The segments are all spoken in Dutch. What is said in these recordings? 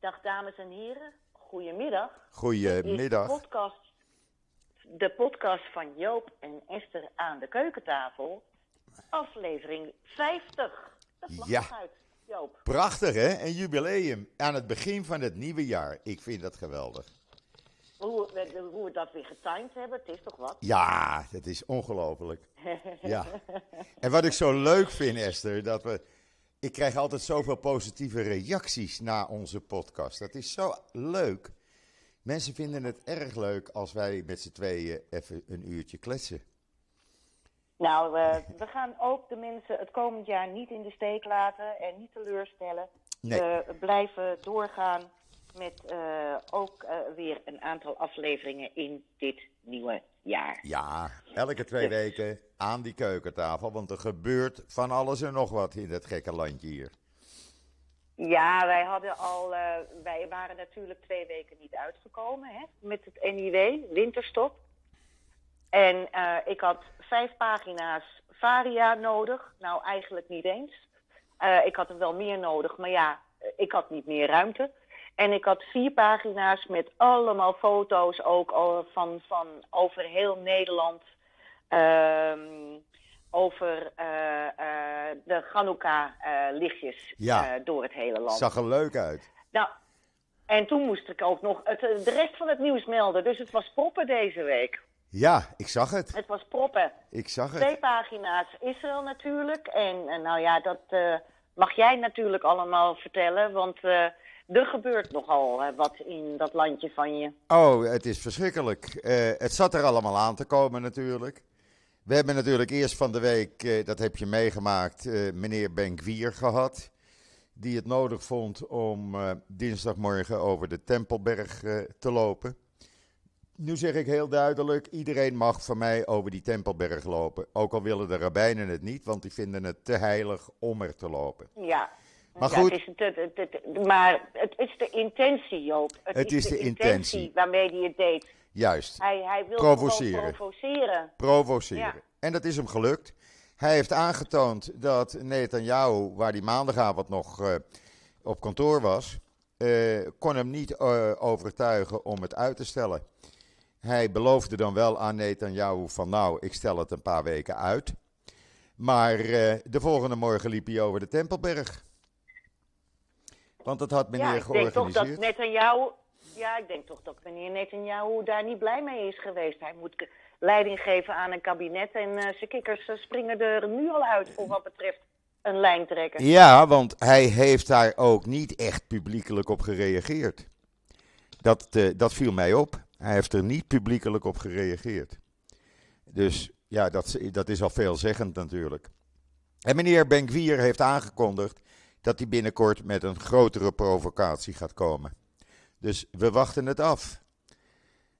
Dag dames en heren, goedemiddag. Goedemiddag. De podcast, de podcast van Joop en Esther aan de keukentafel. Aflevering 50. Dat Ja. uit, Joop. Prachtig hè? Een jubileum aan het begin van het nieuwe jaar. Ik vind dat geweldig. Hoe, we- hoe we dat weer getimed hebben, het is toch wat? Ja, het is ongelooflijk. Ja. En wat ik zo leuk vind, Esther, dat we. Ik krijg altijd zoveel positieve reacties na onze podcast. Dat is zo leuk. Mensen vinden het erg leuk als wij met z'n tweeën even een uurtje kletsen. Nou, eh, we gaan ook de mensen het komend jaar niet in de steek laten en niet teleurstellen. Nee. We blijven doorgaan met eh, ook eh, weer een aantal afleveringen in dit nieuwe jaar. Ja, elke twee weken aan die keukentafel, want er gebeurt van alles en nog wat in het gekke landje hier. Ja, wij hadden al, eh, wij waren natuurlijk twee weken niet uitgekomen hè, met het NIW, winterstop. En eh, ik had vijf pagina's Varia nodig. Nou, eigenlijk niet eens. Eh, ik had er wel meer nodig, maar ja, ik had niet meer ruimte. En ik had vier pagina's met allemaal foto's ook van, van over heel Nederland. Ehm, over eh, eh, de Chanukka-lichtjes Ja. door het hele land. Zag er leuk uit. Nou, en toen moest ik ook nog het, eh, de rest van het nieuws melden. Dus het was proppen deze week. Ja, ik zag het. Het was proppen. Ik zag Twee het. pagina's Israël natuurlijk. En eh, nou ja, dat eh, mag jij natuurlijk allemaal vertellen. Want eh, er gebeurt nogal wat in dat landje van je. Oh, het is verschrikkelijk. Eh, het zat er allemaal aan te komen natuurlijk. We hebben natuurlijk eerst van de week, eh, dat heb je meegemaakt, meneer Benkwier gehad. Die het nodig vond om dinsdagmorgen over de Tempelberg te lopen. Nu zeg ik heel duidelijk, iedereen mag van mij over die Tempelberg lopen. Ook al willen de rabbijnen het niet, want die vinden het te heilig om er te lopen. Ja. Maar Ja, goed. het is het, het, het- het- maar het is de intentie, Joop. Het, is de intentie. waarmee hij het deed. Juist, Hij, hij wil Provoceren. provoceren. provoceren. Ja. En dat is hem gelukt. Hij heeft aangetoond dat Netanyahu, waar hij maandagavond nog eh, op kantoor was, eh, kon hem niet eh, overtuigen om het uit te stellen. Hij beloofde dan wel aan Netanyahu van nou, ik stel het een paar weken uit. Maar eh, de volgende morgen liep hij over de Tempelberg. Want dat had meneer ja, ik denk toch georganiseerd. dat Netanyahu... Ja, ik denk toch dat meneer Netanyahu daar niet blij mee is geweest. Hij moet leiding geven aan een kabinet en eh zijn kikkers eh, springen er nu al uit voor wat betreft een lijn trekken. Ja, want hij heeft daar ook niet echt publiekelijk op gereageerd. Dat, dat viel mij op. Hij heeft er niet publiekelijk op gereageerd. Dus ja, dat, dat is al veelzeggend natuurlijk. En meneer Benkwier heeft aangekondigd dat hij binnenkort met een grotere provocatie gaat komen. Dus we wachten het af.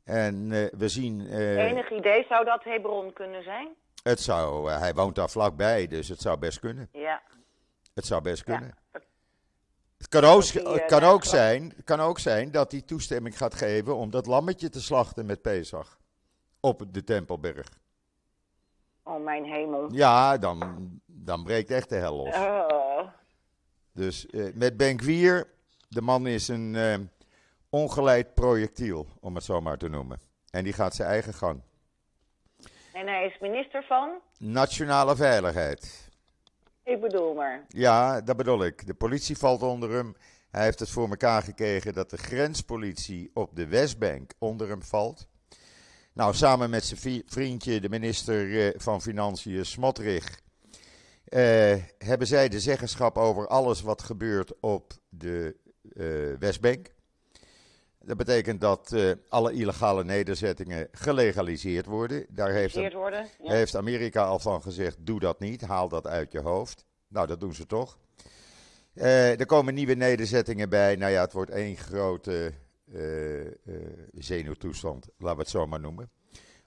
En eh, we zien. eh, Enig idee zou dat Hebron kunnen zijn? het zou, eh, hij woont daar vlakbij, dus het zou best kunnen. Ja. Het zou best Ja. kunnen. Het kan ook, eh, het kan, ook zijn, kan ook zijn dat hij toestemming gaat geven om dat lammetje te slachten met Pesach. Op de Tempelberg. Oh, mijn hemel. Ja, dan, dan breekt echt de hel los. Oh. Dus eh, met Benkwier, de man is een eh, ongeleid projectiel, om het zo maar te noemen. En die gaat zijn eigen gang. En hij is minister van? Nationale veiligheid. Ik bedoel maar. Ja, dat bedoel ik. De politie valt onder hem. Hij heeft het voor elkaar gekregen dat de grenspolitie op de Westbank onder hem valt. Nou, samen met zijn vriendje, de minister eh, van Financiën, Smotrich, eh, hebben zij de zeggenschap over alles wat gebeurt op de eh, Westbank. Dat betekent dat eh, alle illegale nederzettingen gelegaliseerd worden. Daar heeft, Gezeerd worden? Ja. heeft Amerika al van gezegd: doe dat niet, haal dat uit je hoofd. Nou, dat doen ze toch. Eh, er komen nieuwe nederzettingen bij. Nou ja, het wordt één grote eh, zenuwtoestand, laten we het zo maar noemen.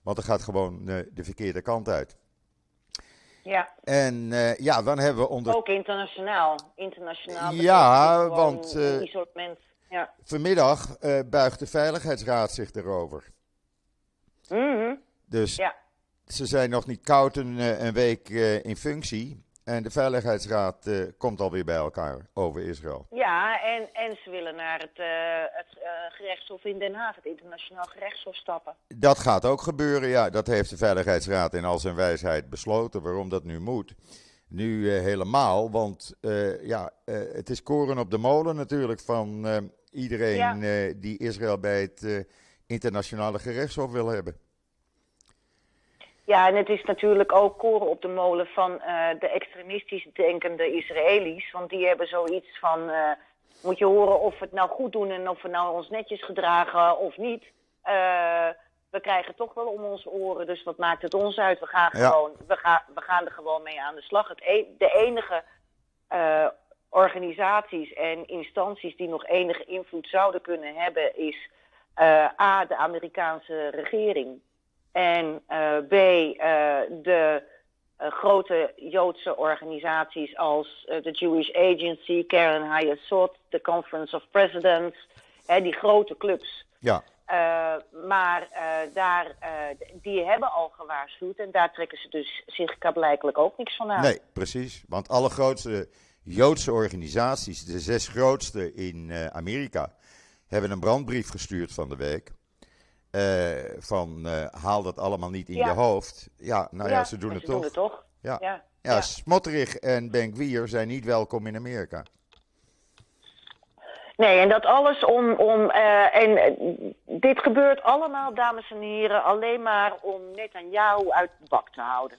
Want er gaat gewoon de verkeerde kant uit. ja. En ja, dan hebben we onder. Ook internationaal. Internationaal. Ja, want, isolement. Ja. Vanmiddag eh, buigt de Veiligheidsraad zich erover. Mhm. Dus Ja. ze zijn nog niet koud een, eh, een week eh, in functie. En de Veiligheidsraad uh, komt alweer bij elkaar over Israël. Ja, en, en ze willen naar het, uh, het uh, gerechtshof in Den Haag, het internationaal gerechtshof, stappen. Dat gaat ook gebeuren, ja. Dat heeft de Veiligheidsraad in al zijn wijsheid besloten. Waarom dat nu moet. Nu helemaal, want ja, het is koren op de molen natuurlijk van iedereen ja. die Israël bij het internationale gerechtshof wil hebben. Ja, en het is natuurlijk ook koren op de molen van de extremistisch denkende Israëli's. Want die hebben zoiets van, moet je horen of we het nou goed doen en of we nou ons netjes gedragen of niet. We krijgen toch wel om onze oren, dus wat maakt het ons uit? We gaan, gewoon, we gaan, we gaan er gewoon mee aan de slag. Het e de enige organisaties en instanties die nog enige invloed zouden kunnen hebben is A, de Amerikaanse regering. En uh, B, de grote Joodse organisaties als de Jewish Agency, Karen Hayasot, de Conference of Presidents, hè, die grote clubs. Ja. Maar daar, die hebben al gewaarschuwd en daar trekken ze dus zich blijkelijk ook niks van aan. Nee, precies. Want alle grootste Joodse organisaties, de zes grootste in Amerika, hebben een brandbrief gestuurd van de week. Van haal dat allemaal niet in ja. je hoofd. Ja, nou ja, ja ze doen het ze toch. Doen het toch. Ja. Ja. ja, Smotterig en Benkwier zijn niet welkom in Amerika. Nee, en dat alles om. om uh, en dit gebeurt allemaal, dames en heren, alleen maar om Netanyahu uit het bak te houden.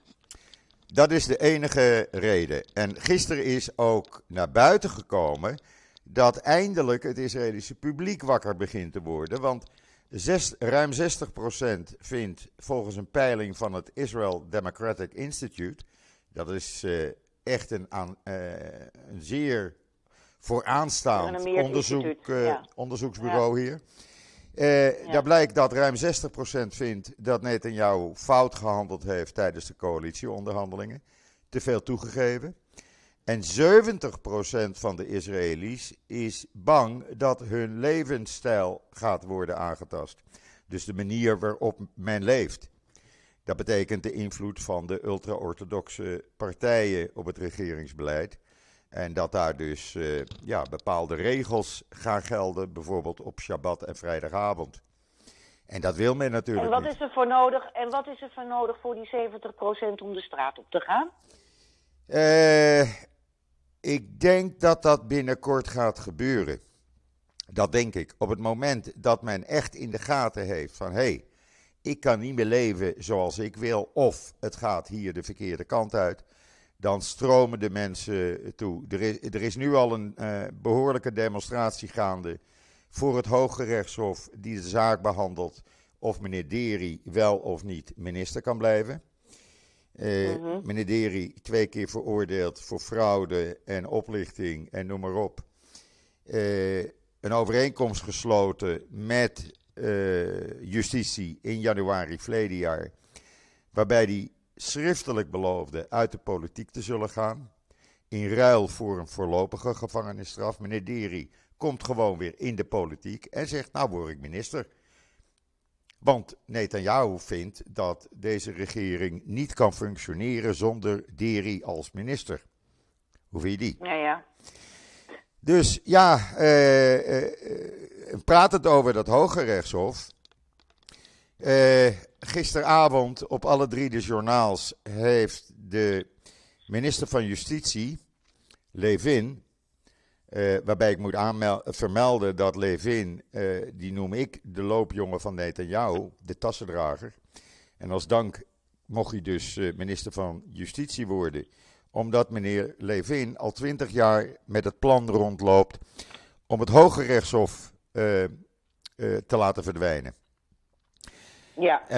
Dat is de enige reden. En gisteren is ook naar buiten gekomen dat eindelijk het Israëlische publiek wakker begint te worden. Want ruim 60% vindt volgens een peiling van het Israel Democratic Institute, dat is uh, echt een, aan, een zeer vooraanstaand onderzoek, uh, ja. onderzoeksbureau ja. hier. Ja. Daar blijkt dat ruim 60% vindt dat Netanyahu fout gehandeld heeft tijdens de coalitieonderhandelingen. Te veel toegegeven. En 70% van de Israëli's is bang dat hun levensstijl gaat worden aangetast. Dus de manier waarop men leeft. Dat betekent de invloed van de ultra-orthodoxe partijen op het regeringsbeleid. En dat daar dus uh, ja, bepaalde regels gaan gelden, bijvoorbeeld op Shabbat en vrijdagavond. En dat wil men natuurlijk en wat niet. Is er voor nodig, en wat is er voor nodig voor die 70% om de straat op te gaan? Uh, ik denk dat dat binnenkort gaat gebeuren. Dat denk ik. Op het moment dat men echt in de gaten heeft van hé, hey, ik kan niet meer leven zoals ik wil, of het gaat hier de verkeerde kant uit, dan stromen de mensen toe. Er is, er is nu al een uh, behoorlijke demonstratie gaande voor het Hoge Rechtshof die de zaak behandelt of meneer Deri wel of niet minister kan blijven. Uh, mm -hmm. Meneer Deri, twee keer veroordeeld voor fraude en oplichting en noem maar op. Uh, een overeenkomst gesloten met uh, justitie in januari verleden jaar. Waarbij hij schriftelijk beloofde uit de politiek te zullen gaan. In ruil voor een voorlopige gevangenisstraf. Meneer Deri komt gewoon weer in de politiek en zegt: Nou, word ik minister. Want Netanyahu vindt dat deze regering niet kan functioneren zonder Deri als minister. Hoe vind je die? Ja, ja. Dus ja, uh, uh, praat het over dat Hoge Rechtshof. Uh, gisteravond op alle drie de journaals heeft de minister van Justitie, Levin, uh, waarbij ik moet vermelden dat Levin, uh, die noem ik de loopjongen van Netanyahu, de tassendrager. En als dank mocht hij dus minister van Justitie worden, omdat meneer Levin al twintig jaar met het plan rondloopt om het Hoge Rechtshof te laten verdwijnen. Ja. Uh,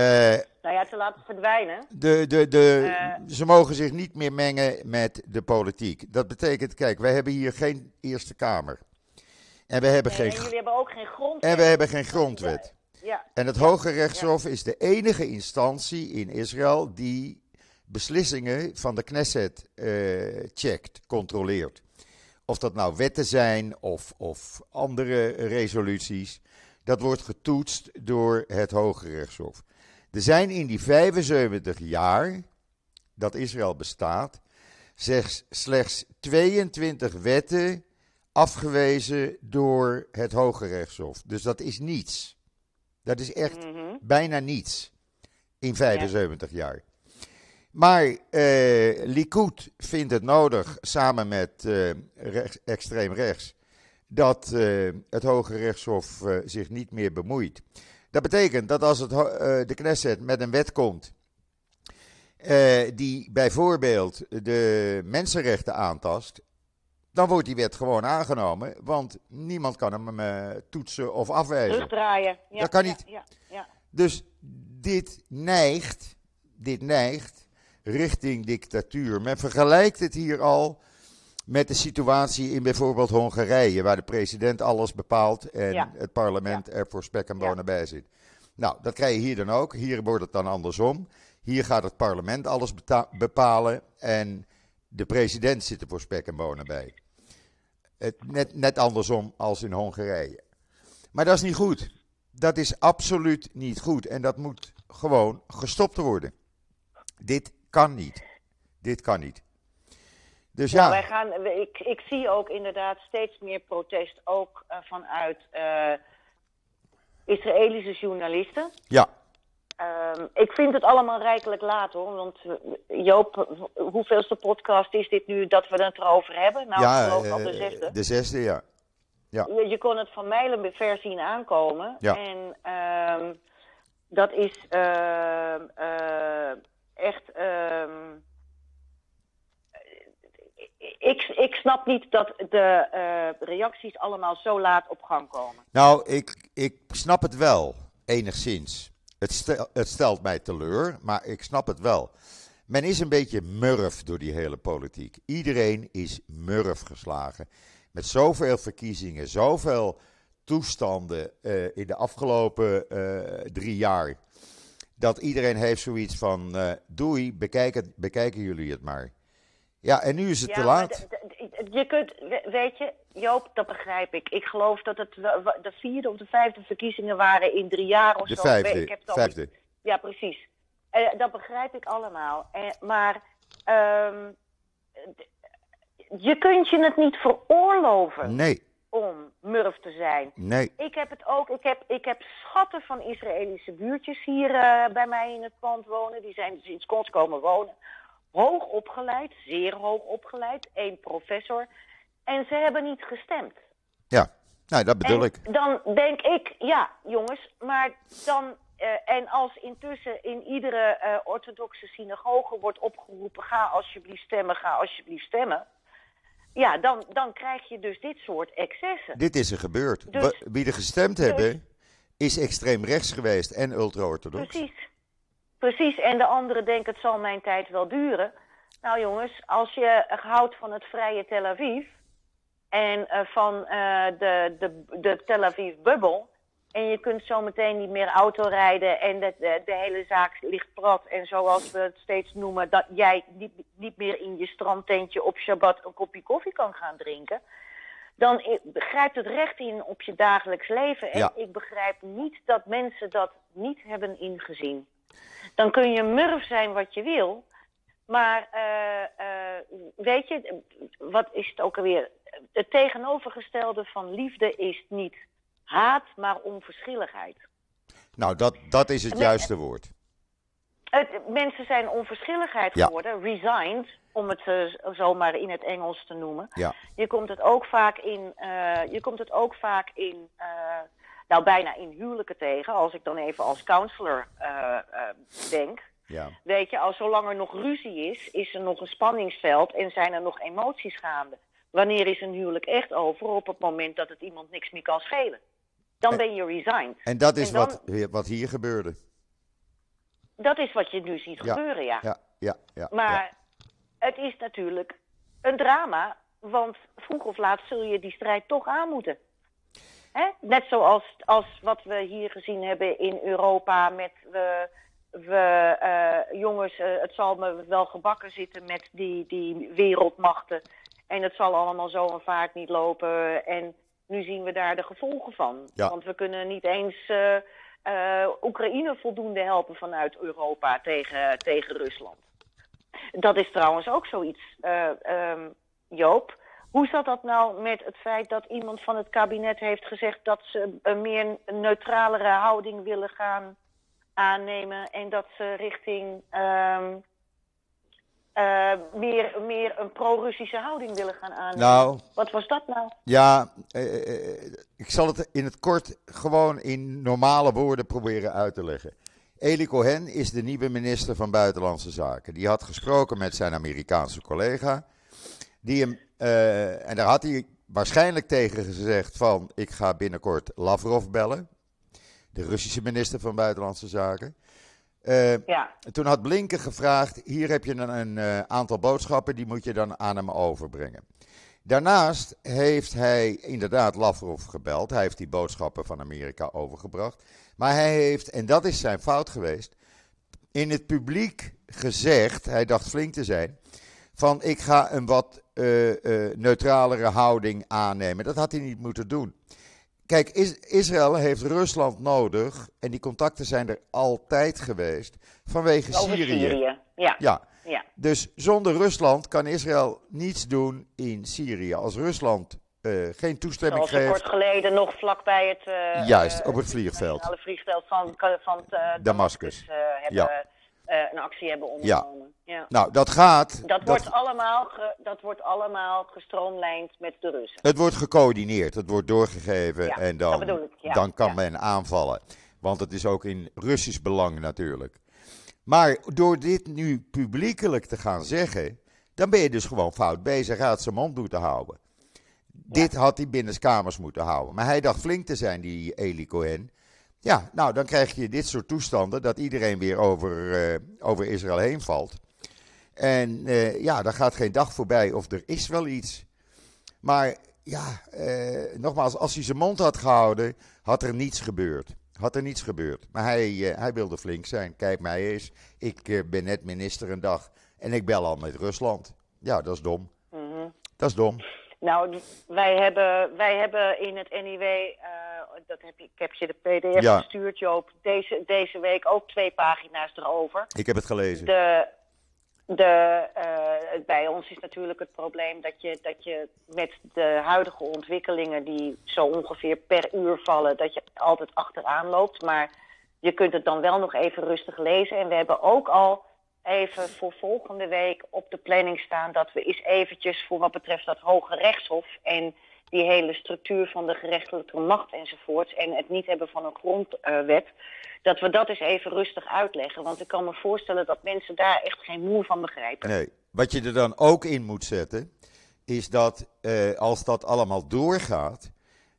nou ja, te laten verdwijnen. De, de, de, uh, ze mogen zich niet meer mengen met de politiek. Dat betekent, kijk, wij hebben hier geen Eerste Kamer. En we hebben nee, geen. En jullie hebben ook geen grondwet. En we hebben geen grondwet. Ja. ja. En het Hoge Rechtshof ja. is de enige instantie in Israël die beslissingen van de Knesset uh, checkt, controleert. Of dat nou wetten zijn of, of andere resoluties. Dat wordt getoetst door het Hoge Rechtshof. Er zijn in die 75 jaar dat Israël bestaat, slechts, slechts 22 wetten afgewezen door het Hoge Rechtshof. Dus dat is niets. Dat is echt Mhm. bijna niets in 75 jaar. Maar eh, Likud vindt het nodig, samen met eh, rechts, extreem rechts, dat eh, het Hoge Rechtshof eh, zich niet meer bemoeit. Dat betekent dat als het, eh, de Knesset met een wet komt die bijvoorbeeld de mensenrechten aantast, dan wordt die wet gewoon aangenomen, want niemand kan hem toetsen of afwijzen. Terugdraaien. Ja, Dat kan niet. Ja, ja. Dus dit neigt, dit neigt richting dictatuur. Men vergelijkt het hier al met de situatie in bijvoorbeeld Hongarije, waar de president alles bepaalt en Ja. het parlement er voor spek en bonen bij zit. Nou, dat krijg je hier dan ook. Hier wordt het dan andersom. Hier gaat het parlement alles bepalen en de president zit er voor spek en bonen bij. Het, net, net andersom als in Hongarije. Maar dat is niet goed. Dat is absoluut niet goed. En dat moet gewoon gestopt worden. Dit kan niet. Dit kan niet. Dus Nou, ja, wij gaan, ik, ik zie ook inderdaad steeds meer protest, ook eh, vanuit eh, Israëlische journalisten. ja, Ehm, ik vind het allemaal rijkelijk laat hoor. Want eh, Joop, hoeveelste podcast is dit nu dat we het erover hebben? Nou, ja geloof al de zesde. de zesde, ja. Je, je kon het van mijlen ver zien aankomen. Ja. En ehm, dat is ehm, eh, echt. Ik, ik snap niet dat de eh, reacties allemaal zo laat op gang komen. Nou, ik, ik snap het wel, enigszins. Het, het stelt mij teleur, maar ik snap het wel. Men is een beetje murf door die hele politiek. Iedereen is murf geslagen. Met zoveel verkiezingen, zoveel toestanden eh, in de afgelopen eh, drie jaar. Dat iedereen heeft zoiets van, eh, doei, bekijken jullie het maar. Ja, en nu is het te laat. je kunt, we- weet je, Joop, dat begrijp ik. Ik geloof dat het de vierde of de vijfde verkiezingen waren in drie jaar of De zo. vijfde, Ik heb het vijfde. Ja, precies. Eh, dat begrijp ik allemaal. Eh, maar ehm, je kunt je het niet veroorloven Nee, om murf te zijn. nee. Ik heb het ook. Ik heb, ik heb schatten van Israëlische buurtjes hier eh, bij mij in het pand wonen. Die zijn sinds kort komen wonen. Hoog opgeleid, zeer hoog opgeleid. één professor. En ze hebben niet gestemd. Ja, nou, dat bedoel en ik. dan denk ik, ja, jongens, maar dan. eh, en als intussen in iedere eh, orthodoxe synagoge wordt opgeroepen: ga alsjeblieft stemmen, ga alsjeblieft stemmen. Ja, dan, dan krijg je dus dit soort excessen. Dit is er gebeurd. Dus- Wie er gestemd hebben, is extreem rechts geweest en ultra-orthodox. Precies. Precies. En de anderen denken het zal mijn tijd wel duren. Nou jongens, als je houdt van het vrije Tel Aviv en eh, van eh, de, de, de Tel Aviv bubbel en je kunt zo meteen niet meer auto rijden en de, de, de hele zaak ligt plat en zoals we het steeds noemen, dat jij niet, niet meer in je strandtentje op Shabbat een kopje koffie kan gaan drinken. Dan i- grijpt het recht in op je dagelijks leven. En Ja. ik begrijp niet dat mensen dat niet hebben ingezien. Dan kun je murf zijn wat je wil. Maar eh, eh, weet je, wat is het ook alweer? Het tegenovergestelde van liefde is niet haat, maar onverschilligheid. Nou, dat, dat is het juiste woord. Het, mensen zijn onverschilligheid Ja. geworden, resigned, om het eh, zomaar in het Engels te noemen. Ja, Je komt het ook vaak in, je komt het ook vaak in, nou bijna in huwelijken tegen, als ik dan even als counselor eh, eh, denk. ja. Weet je, als zolang er nog ruzie is, is er nog een spanningsveld en zijn er nog emoties gaande. Wanneer is een huwelijk echt over? Op het moment dat het iemand niks meer kan schelen. Dan ben je resigned. En dat is En dan- wat, wat hier gebeurde. Dat is wat je nu ziet Ja. gebeuren, ja. Ja, ja, ja. Maar het is natuurlijk een drama, want vroeg of laat zul je die strijd toch aan moeten. Hè? Net zoals als wat we hier gezien hebben in Europa met we, we eh, jongens, eh, het zal me wel gebakken zitten met die, die wereldmachten. En het zal allemaal zo een vaart niet lopen. En nu zien we daar de gevolgen van. Ja. Want we kunnen niet eens eh, Oekraïne voldoende helpen vanuit Europa tegen, tegen Rusland. Dat is trouwens ook zoiets, um, Joop. Hoe zat dat nou met het feit dat iemand van het kabinet heeft gezegd dat ze een meer neutralere houding willen gaan aannemen en dat ze richting um, uh, meer, meer een pro-Russische houding willen gaan aannemen. Nou, Wat was dat nou? Ja, uh, ik zal het in het kort gewoon in normale woorden proberen uit te leggen. Eli Cohen is de nieuwe minister van Buitenlandse Zaken. Die had gesproken met zijn Amerikaanse collega. Die hem, uh, en daar had hij waarschijnlijk tegen gezegd van... ik ga binnenkort Lavrov bellen. De Russische minister van Buitenlandse Zaken. Uh, ja. Toen had Blinken gevraagd: hier heb je een, een uh, aantal boodschappen, die moet je dan aan hem overbrengen. Daarnaast heeft hij inderdaad Lavrov gebeld. Hij heeft die boodschappen van Amerika overgebracht. Maar hij heeft, en dat is zijn fout geweest, in het publiek gezegd, hij dacht flink te zijn, van ik ga een wat uh, uh, neutralere houding aannemen. Dat had hij niet moeten doen. Kijk, Israël heeft Rusland nodig en die contacten zijn er altijd geweest vanwege Syrië. Syrië. Ja. ja. ja. Dus zonder Rusland kan Israël niets doen in Syrië. Als Rusland uh, geen toestemming Zoals geeft. kort geleden nog vlakbij het. Juist, op het vliegveld. Het vliegveld van, van Damascus. hebben, ja. Een actie hebben ondernomen. Ja. ja. Nou, dat gaat. Dat, Wordt allemaal ge, dat wordt allemaal gestroomlijnd met de Russen. Het wordt gecoördineerd, het wordt doorgegeven ja, en dan, ik, dan kan men aanvallen. Want het is ook in Russisch belang natuurlijk. Maar door dit nu publiekelijk te gaan zeggen, dan ben je dus gewoon fout bezig. Hij had zijn mond moeten houden. Dit had hij binnenskamers moeten houden. Maar hij dacht flink te zijn, die Eli Cohen. Ja, nou dan krijg je dit soort toestanden dat iedereen weer over, uh, over Israël heen valt. En uh, ja, daar gaat geen dag voorbij of er is wel iets. Maar ja, uh, nogmaals, als hij zijn mond had gehouden, had er niets gebeurd. Had er niets gebeurd. Maar hij, hij wilde flink zijn. Kijk mij eens, ik ben net minister een dag en ik bel al met Rusland. Ja, dat is dom. Mm -hmm. Dat is dom. Nou, wij hebben, wij hebben in het NIW, dat heb, ik heb je de PDF ja. gestuurd, Joop, deze, deze week ook twee pagina's erover. Ik heb het gelezen. De, de, uh, bij ons is natuurlijk het probleem dat je, dat je met de huidige ontwikkelingen die zo ongeveer per uur vallen, dat je altijd achteraan loopt. Maar je kunt het dan wel nog even rustig lezen. En we hebben ook al even voor volgende week op de planning staan dat we eens eventjes voor wat betreft dat Hoge Rechtshof en die hele structuur van de gerechtelijke macht enzovoorts en het niet hebben van een grondwet, dat we dat eens even rustig uitleggen. Want ik kan me voorstellen dat mensen daar echt geen moe van begrijpen. Nee, wat je er dan ook in moet zetten, is dat eh, als dat allemaal doorgaat,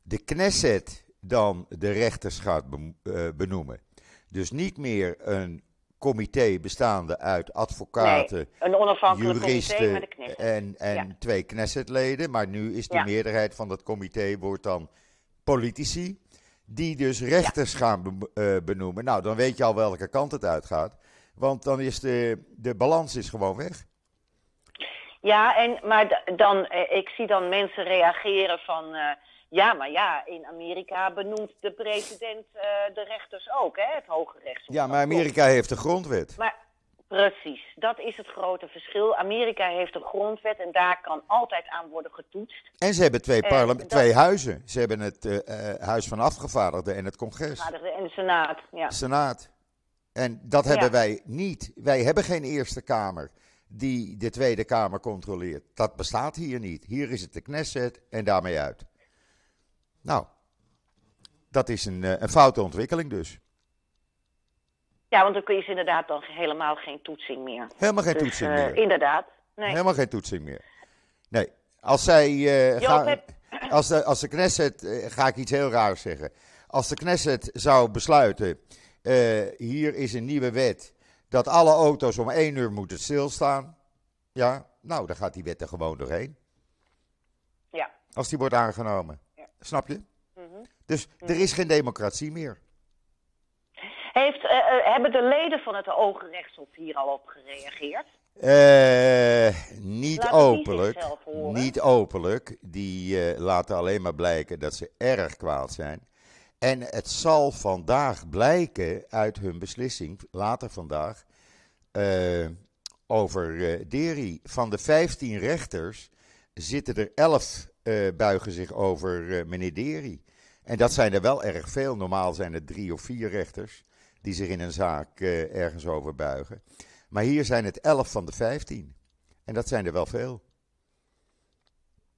de Knesset dan de rechters gaat eh, benoemen. Dus niet meer een comité bestaande uit advocaten, nee, een onafhankelijk juristen met de en, en twee Knessetleden. Maar nu is de meerderheid van dat comité wordt dan politici, die dus rechters gaan uh, benoemen. Nou, dan weet je al welke kant het uitgaat, want dan is de, de balans is gewoon weg. Ja, en, maar dan, eh, ik zie dan mensen reageren van... Uh, ja, maar ja, in Amerika benoemt de president uh, de rechters ook, hè, het Hoge Rechtshof. Ja, maar Amerika heeft een grondwet. Maar precies, dat is het grote verschil. Amerika heeft een grondwet en daar kan altijd aan worden getoetst. En ze hebben twee, uh, twee huizen. Ze hebben het uh, Huis van Afgevaardigden en het Congres. En de Senaat, ja. Senaat. En dat hebben ja. wij niet. Wij hebben geen Eerste Kamer die de Tweede Kamer controleert. Dat bestaat hier niet. Hier is het de Knesset en daarmee uit. Nou, dat is een, een foute ontwikkeling dus. Ja, want dan is inderdaad dan helemaal geen toetsing meer. Helemaal geen dus, toetsing uh, meer. Inderdaad. Nee. Helemaal geen toetsing meer. Nee. Als zij. Uh, ga, heb... als, de, als de Knesset. Uh, ga ik iets heel raars zeggen. Als de Knesset zou besluiten. hier is een nieuwe wet. Dat alle auto's om één uur moeten stilstaan. Ja, nou, dan gaat die wet er gewoon doorheen. Ja. Als die wordt aangenomen. Snap je? Mm -hmm. Dus er is geen democratie meer. Heeft, uh, hebben de leden van het Hoge Rechtshof hier al op gereageerd? Uh, niet openlijk. Niet openlijk. Die uh, laten alleen maar blijken dat ze erg kwaad zijn. En het zal vandaag blijken uit hun beslissing, later vandaag, over Deri. Van de 15 rechters zitten er 11 uh, buigen zich over uh, meneer Deri. En dat zijn er wel erg veel. Normaal zijn er drie of vier rechters die zich in een zaak ergens over buigen. Maar hier zijn het 11 van de 15. En dat zijn er wel veel.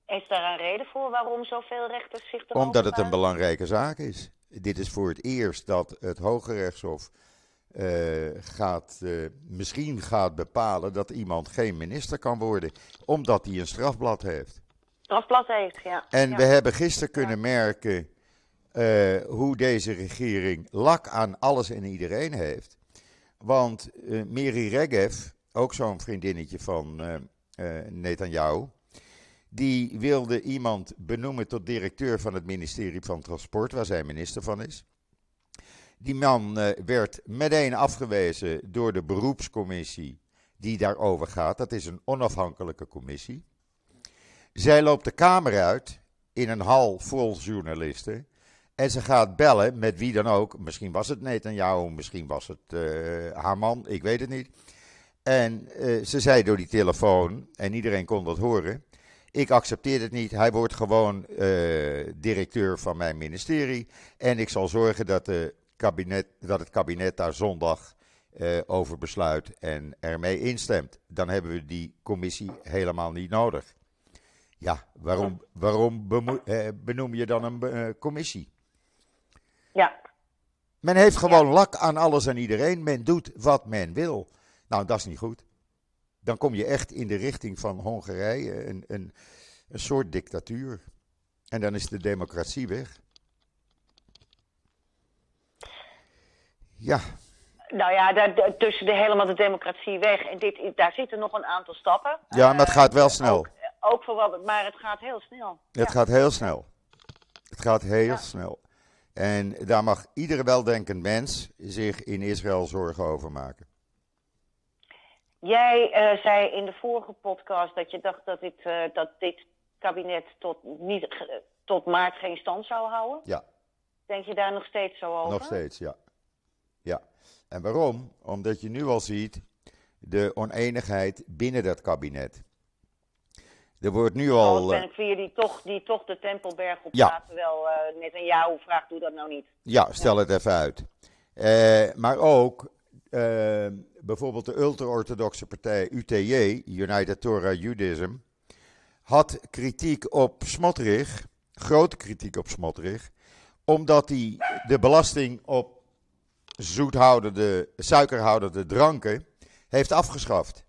Is daar een reden voor waarom zoveel rechters zich erover Omdat het een belangrijke zaak is. Dit is voor het eerst dat het Hoge Rechtshof uh, gaat, uh, misschien gaat bepalen dat iemand geen minister kan worden, omdat hij een strafblad heeft. Heeft, ja. En ja. we hebben gisteren kunnen merken uh, hoe deze regering lak aan alles en iedereen heeft. Want Miri Regev, ook zo'n vriendinnetje van Netanyahu, die wilde iemand benoemen tot directeur van het ministerie van Transport, waar zij minister van is. Die man uh, werd meteen afgewezen door de beroepscommissie die daarover gaat. Dat is een onafhankelijke commissie. Zij loopt de kamer uit in een hal vol journalisten. En ze gaat bellen met wie dan ook. Misschien was het Netanyahu, misschien was het uh, haar man, ik weet het niet. En uh, ze zei door die telefoon, en iedereen kon dat horen. Ik accepteer het niet. Hij wordt gewoon directeur van mijn ministerie. En ik zal zorgen dat de kabinet, dat het kabinet daar zondag over besluit en ermee instemt. Dan hebben we die commissie helemaal niet nodig. Ja, waarom, waarom uh, benoem je dan een uh, commissie? Ja. Men heeft gewoon ja. lak aan alles en iedereen. Men doet wat men wil. Nou, dat is niet goed. Dan kom je echt in de richting van Hongarije, een, een, een soort dictatuur. En dan is de democratie weg. Ja. Nou ja, daar, tussen de, helemaal de democratie weg en dit, daar zitten nog een aantal stappen. Ja, maar het gaat wel snel. Ook, ook voor wat, maar het gaat heel snel. Het ja. gaat heel snel. Het gaat heel ja. snel. En daar mag iedere weldenkend mens zich in Israël zorgen over maken. Jij uh, zei in de vorige podcast dat je dacht dat dit, uh, dat dit kabinet tot, niet, tot maart geen stand zou houden. Ja. Denk je daar nog steeds zo over? Nog steeds, ja. Ja. En waarom? Omdat je nu al ziet de oneenigheid binnen dat kabinet. Er wordt nu al. Oh, ben ik via die toch, die toch de Tempelberg op ja. terwijl uh, net een jou vraagt, doe dat nou niet. Ja, stel het even uit. Uh, maar ook uh, bijvoorbeeld de ultra-orthodoxe partij UTJ, United Torah Judaism, had kritiek op Smotrich, grote kritiek op Smotrich, omdat hij de belasting op zoethoudende, suikerhoudende dranken heeft afgeschaft.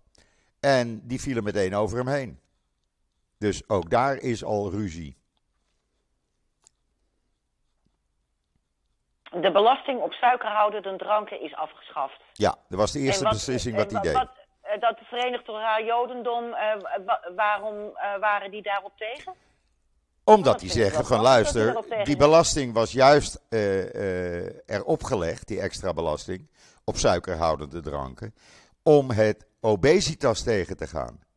En die vielen meteen over hem heen. Dus ook daar is al ruzie. De belasting op suikerhoudende dranken is afgeschaft. Ja, dat was de eerste wat, beslissing wat hij deed. Wat, dat de Verenigd Jodendom, uh, waarom uh, waren die daarop tegen? Omdat die zeggen van luister, die belasting was juist uh, erop gelegd, die extra belasting, op suikerhoudende dranken, om het obesitas tegen te gaan.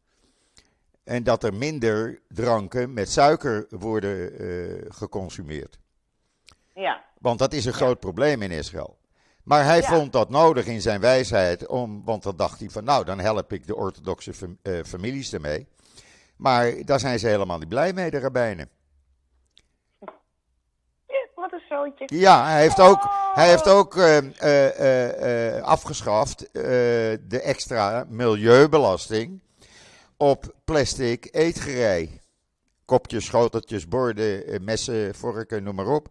En dat er minder dranken met suiker worden uh, geconsumeerd. Ja. Want dat is een groot probleem in Israël. Maar hij ja. vond dat nodig in zijn wijsheid, om, want dan dacht hij van nou, dan help ik de orthodoxe fam, families ermee. Maar daar zijn ze helemaal niet blij mee, de rabbijnen. Wat een zootje. Ja, hij heeft ook, hij heeft ook uh, uh, uh, afgeschaft de extra milieubelasting op plastic eetgerei. Kopjes, schoteltjes, borden, messen, vorken, noem maar op.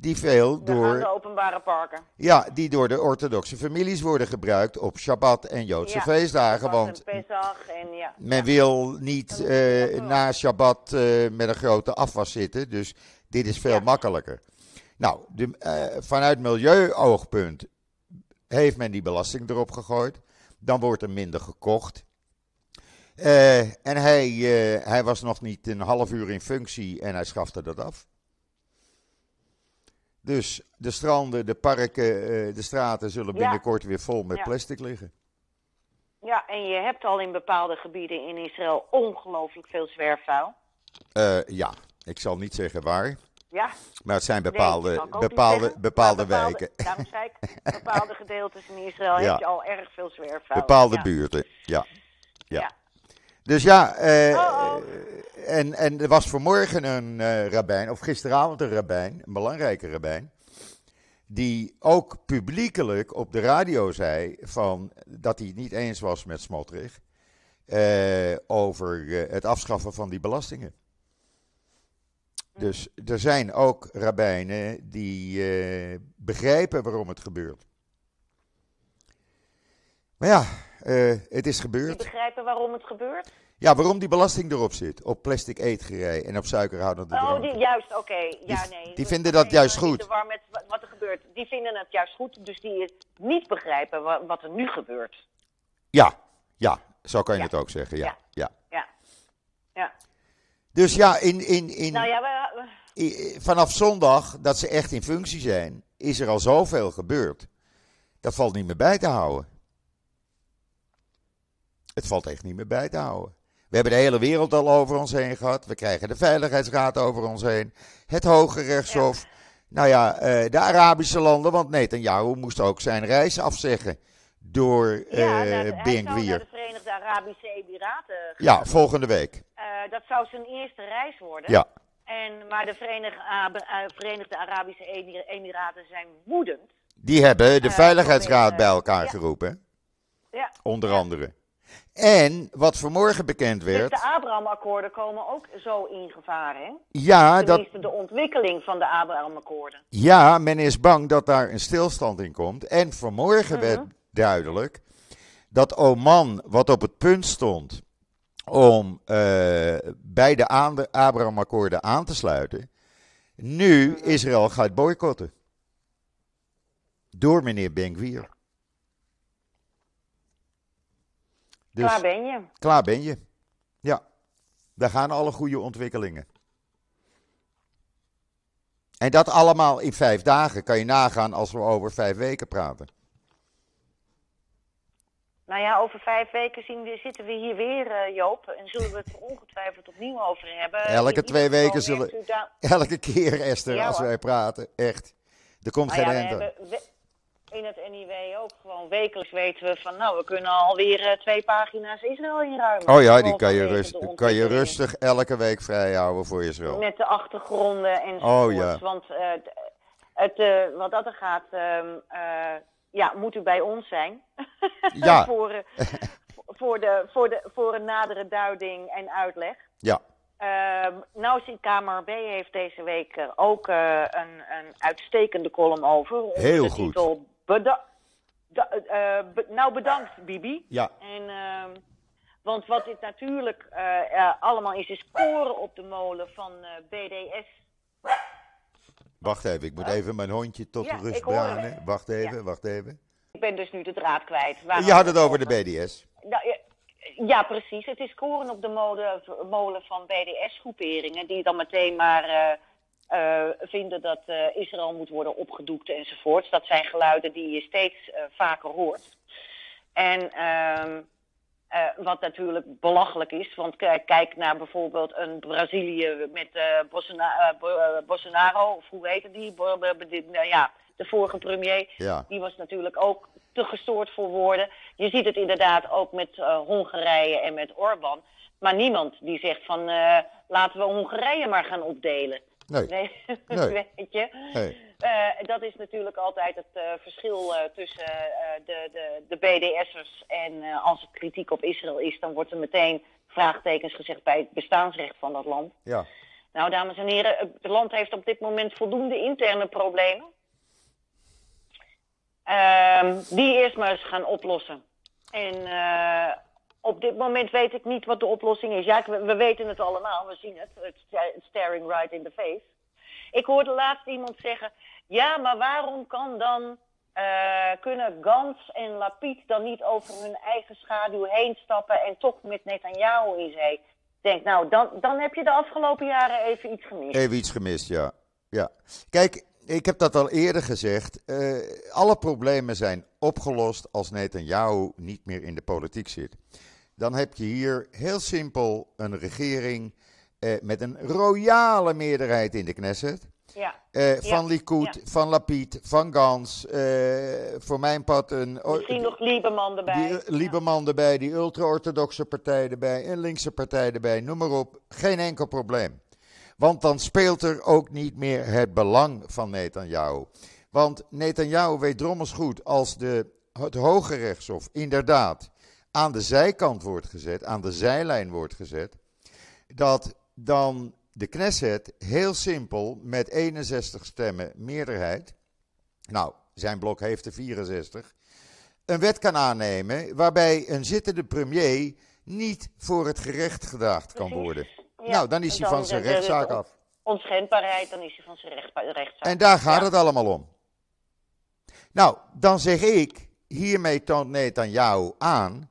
Die veel door. de openbare parken. Ja, die door de orthodoxe families worden gebruikt op Shabbat en Joodse ja, feestdagen. Want en Pesach en ja. men wil niet uh, na Shabbat uh, met een grote afwas zitten. Dus dit is veel Ja. makkelijker. Nou, de, uh, vanuit milieuoogpunt heeft men die belasting erop gegooid. Dan wordt er minder gekocht. Uh, en hij, uh, hij was nog niet een half uur in functie en hij schafte dat af. Dus de stranden, de parken, uh, de straten zullen binnenkort weer vol met Ja. plastic liggen. Ja, en je hebt al in bepaalde gebieden in Israël ongelooflijk veel zwerfvuil. Ja, ik zal niet zeggen waar, Ja, maar het zijn nee, bepaalde, bepaalde, bepaalde wijken, Daarom zei ik, bepaalde gedeeltes in Israël Ja. heb je al erg veel zwerfvuil. bepaalde ja. buurten. Ja. Ja. Dus ja, eh, Oh, oh. En, en er was vanmorgen een eh rabbijn, of gisteravond een rabbijn, een belangrijke rabbijn, die ook publiekelijk op de radio zei van, dat hij het niet eens was met Smotrich eh, over het afschaffen van die belastingen. Dus er zijn ook rabbijnen die begrijpen waarom het gebeurt. Maar ja, eh, het is Die gebeurd. begrijpen waarom het gebeurt? Ja, waarom die belasting erop zit. Op plastic eetgerij en op suikerhoudende Oh, dranken. die, juist, oké. Ja, Die- nee. die vinden dat juist goed. met wa- wat er gebeurt. Die vinden het juist goed, dus die niet begrijpen wa- wat er nu gebeurt. Ja, ja, zo kan je Ja. het ook zeggen. Ja, ja. Ja. Ja. Ja. Dus ja, in, in, in, Nou ja, we, vanaf zondag dat ze echt in functie zijn, is er al zoveel gebeurd. Dat valt niet meer bij te houden. Het valt echt niet meer bij te houden. We hebben de hele wereld al over ons heen gehad. We krijgen de Veiligheidsraad over ons heen. Het Hoge Rechtshof. Nou ja, eh, de Arabische landen. Want Netanyahu moest ook zijn reis afzeggen door ja, eh nou, hij zou Ben naar Gvir. de Verenigde Arabische Emiraten Ja, volgende week. Eh, dat zou zijn eerste reis worden. Ja, En, maar de Verenigde, Ab- eh, Verenigde Arabische Emir- Emiraten zijn woedend. die hebben de Eh, Veiligheidsraad bij elkaar ja. geroepen. Ja. Onder Ja. andere. En wat vanmorgen bekend Dus werd. de Abraham-akkoorden komen ook zo in gevaar, hè? Ja, dat, Tenminste, de ontwikkeling van de Abraham-akkoorden. ja, men is bang dat daar een stilstand in komt. En vanmorgen Mhm. werd duidelijk dat Oman, wat op het punt stond om eh, bij de Abraham-akkoorden aan te sluiten, nu Mhm. Israël gaat boycotten. Door meneer Ben-Gvir. Dus Klaar ben je. klaar ben je. Ja, daar gaan alle goede ontwikkelingen. En dat allemaal in vijf dagen kan je nagaan als we over vijf weken praten. Nou ja, over vijf weken zien we, zitten we hier weer, eh, Joop. En zullen we het er ongetwijfeld opnieuw over hebben. Elke twee weken zullen- Elke keer, Esther, Ja, als wij praten. Echt. Er komt Nou geen ja, in het NIW ook gewoon wekelijks weten we van... Nou, we kunnen alweer eh, twee pagina's Israël inruimen. Oh ja, die kan je, rust, kan je rustig elke week vrijhouden voor Israël. Met de achtergronden enzovoort. Oh, ja. Want eh, het, eh, wat dat er gaat, ehm, eh, ja, moet u bij ons zijn. Ja. voor, voor, de, voor, de, voor een nadere duiding en uitleg. Ja, Ehm nou, zie Kamer B heeft deze week ook een, een uitstekende column over. Heel de goed. Titel Beda- eh, be- nou, bedankt, Bibi. ja, En, ehm, want wat dit natuurlijk eh, allemaal is, is koren op de molen van eh, BDS. wacht even. Ik moet even mijn hondje tot Ja, rust brengen. Wacht even, wacht even. Ik ben dus nu de draad kwijt. Waarom Je had het over de? BDS. Nou, ja, ja, precies. Het is koren op de molen, molen van BDS-groeperingen, die dan meteen maar vinden dat eh, Israël moet worden opgedoekt enzovoorts. Dat zijn geluiden die je steeds eh, vaker hoort. En ehm, eh, wat natuurlijk belachelijk is, want kijk naar bijvoorbeeld een Brazilië met eh, eh, eh, Bolsonaro, of hoe heette die? Nou ja, de vorige premier. Ja. Die was natuurlijk ook te gestoord voor woorden. Je ziet het inderdaad ook met eh, Hongarije en met Orbán. Maar niemand die zegt van eh, laten we Hongarije maar gaan opdelen. Nee. Nee, Nee. weet je. Nee. Eh, dat is natuurlijk altijd het eh, verschil eh, tussen de, de, de BDS'ers en als er kritiek op Israël is, dan wordt er meteen vraagtekens gezegd bij het bestaansrecht van dat land. Ja. Nou, dames en heren, het land heeft op dit moment voldoende interne problemen. Ehm, die eerst maar eens gaan oplossen. En op dit moment weet ik niet wat de oplossing is. Ja, we, we weten het allemaal, we zien het. Het sta- staring right in the face. Ik hoorde laatst iemand zeggen: ja, maar waarom kan dan. eh, kunnen Gans en Lapid dan niet over hun eigen schaduw heen stappen en toch met Netanyahu in zee? Denk, nou, dan, dan heb je de afgelopen jaren even iets gemist. Even iets gemist, ja. ja. Kijk, ik heb dat al eerder gezegd. eh, alle problemen zijn opgelost als Netanyahu niet meer in de politiek zit. Dan heb je hier heel simpel een regering eh, met een royale meerderheid in de Knesset. Ja. Eh, Ja, van Likud, ja. van Lapid, van Gans. voor mijn part een. Misschien nog Lieberman erbij. Die Lieberman erbij, die ultra-orthodoxe partij erbij, een linkse partij erbij, noem maar op. Geen enkel probleem. Want dan speelt er ook niet meer het belang van Netanyahu. Want Netanyahu weet drommels goed als de, het Hoge Rechtshof inderdaad aan de zijkant wordt gezet, aan de zijlijn wordt gezet, dat dan de Knesset heel simpel met 61 stemmen meerderheid, nou, zijn blok heeft er 64, een wet kan aannemen waarbij een zittende premier niet voor het gerecht gedaagd kan worden. Nou, dan is hij van zijn de- rechtszaak af. Onschendbaarheid, dan is hij van zijn recht, rechtszaak. En daar gaat het allemaal om. Nou, dan zeg ik, hiermee toont Netanyahu aan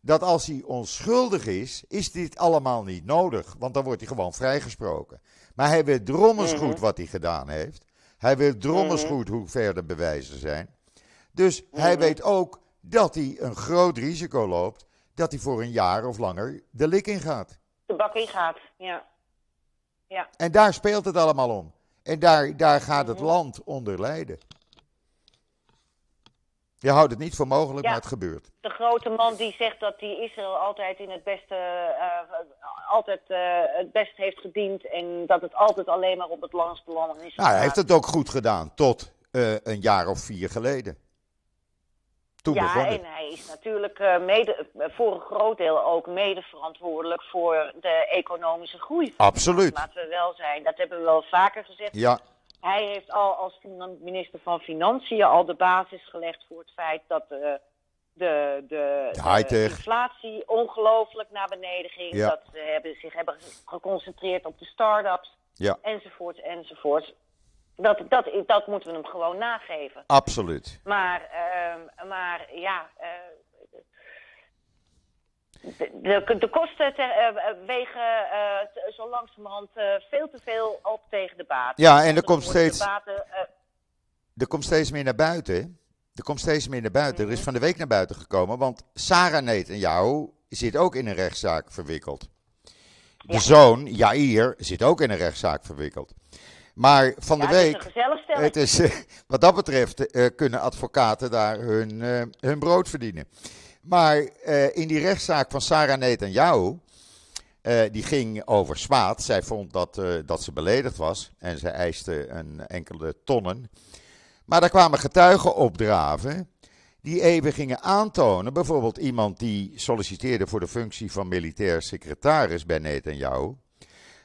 dat als hij onschuldig is, is dit allemaal niet nodig. Want dan wordt hij gewoon vrijgesproken. Maar hij weet drommels Mhm. goed wat hij gedaan heeft. Hij weet drommels Mhm. goed hoe ver de bewijzen zijn. Dus hij Mhm. weet ook dat hij een groot risico loopt dat hij voor een jaar of langer de lik in gaat. De bak in gaat, ja. Ja, En daar speelt het allemaal om. En daar, daar gaat het land onder lijden. Je houdt het niet voor mogelijk, Ja. maar het gebeurt. de grote man die zegt dat hij Israël altijd in het beste, eh, altijd eh, het best heeft gediend en dat het altijd alleen maar op het langste belang is. Nou, hij heeft het ook goed gedaan tot eh, een jaar of vier geleden. Toen ja, en hij is natuurlijk eh, mede, voor een groot deel ook mede verantwoordelijk voor de economische groei. Absoluut. Laten we wel zijn, dat hebben we wel vaker gezegd. Ja, Hij heeft al als minister van Financiën al de basis gelegd voor het feit dat eh, de, de, de, De high-tech. inflatie ongelooflijk naar beneden ging. Ja. Dat ze hebben, zich hebben geconcentreerd op de start-ups ja, enzovoort enzovoort. Dat, dat, dat moeten we hem gewoon nageven. absoluut. Maar, ehm, maar ja, eh, de, de, de kosten ter, eh, wegen eh, t- zo langzamerhand veel te veel op tegen de baten. Ja, en er komt steeds, baten, er komt steeds meer naar buiten. Er komt steeds meer naar buiten. Er is Mhm. van de week naar buiten gekomen, want Sarah Netanyahu zit ook in een rechtszaak verwikkeld. De Ja. zoon, Jair, zit ook in een rechtszaak verwikkeld. Maar van ja, de het is week... Het is, eh, wat dat betreft eh, kunnen advocaten daar hun, eh, hun brood verdienen. Maar in die rechtszaak van Sarah Netanyahu, die ging over smaad. Zij vond dat, dat ze beledigd was en ze eiste een enkele tonnen. Maar daar kwamen getuigen opdraven die even gingen aantonen. Bijvoorbeeld iemand die solliciteerde voor de functie van militair secretaris bij Netanyahu.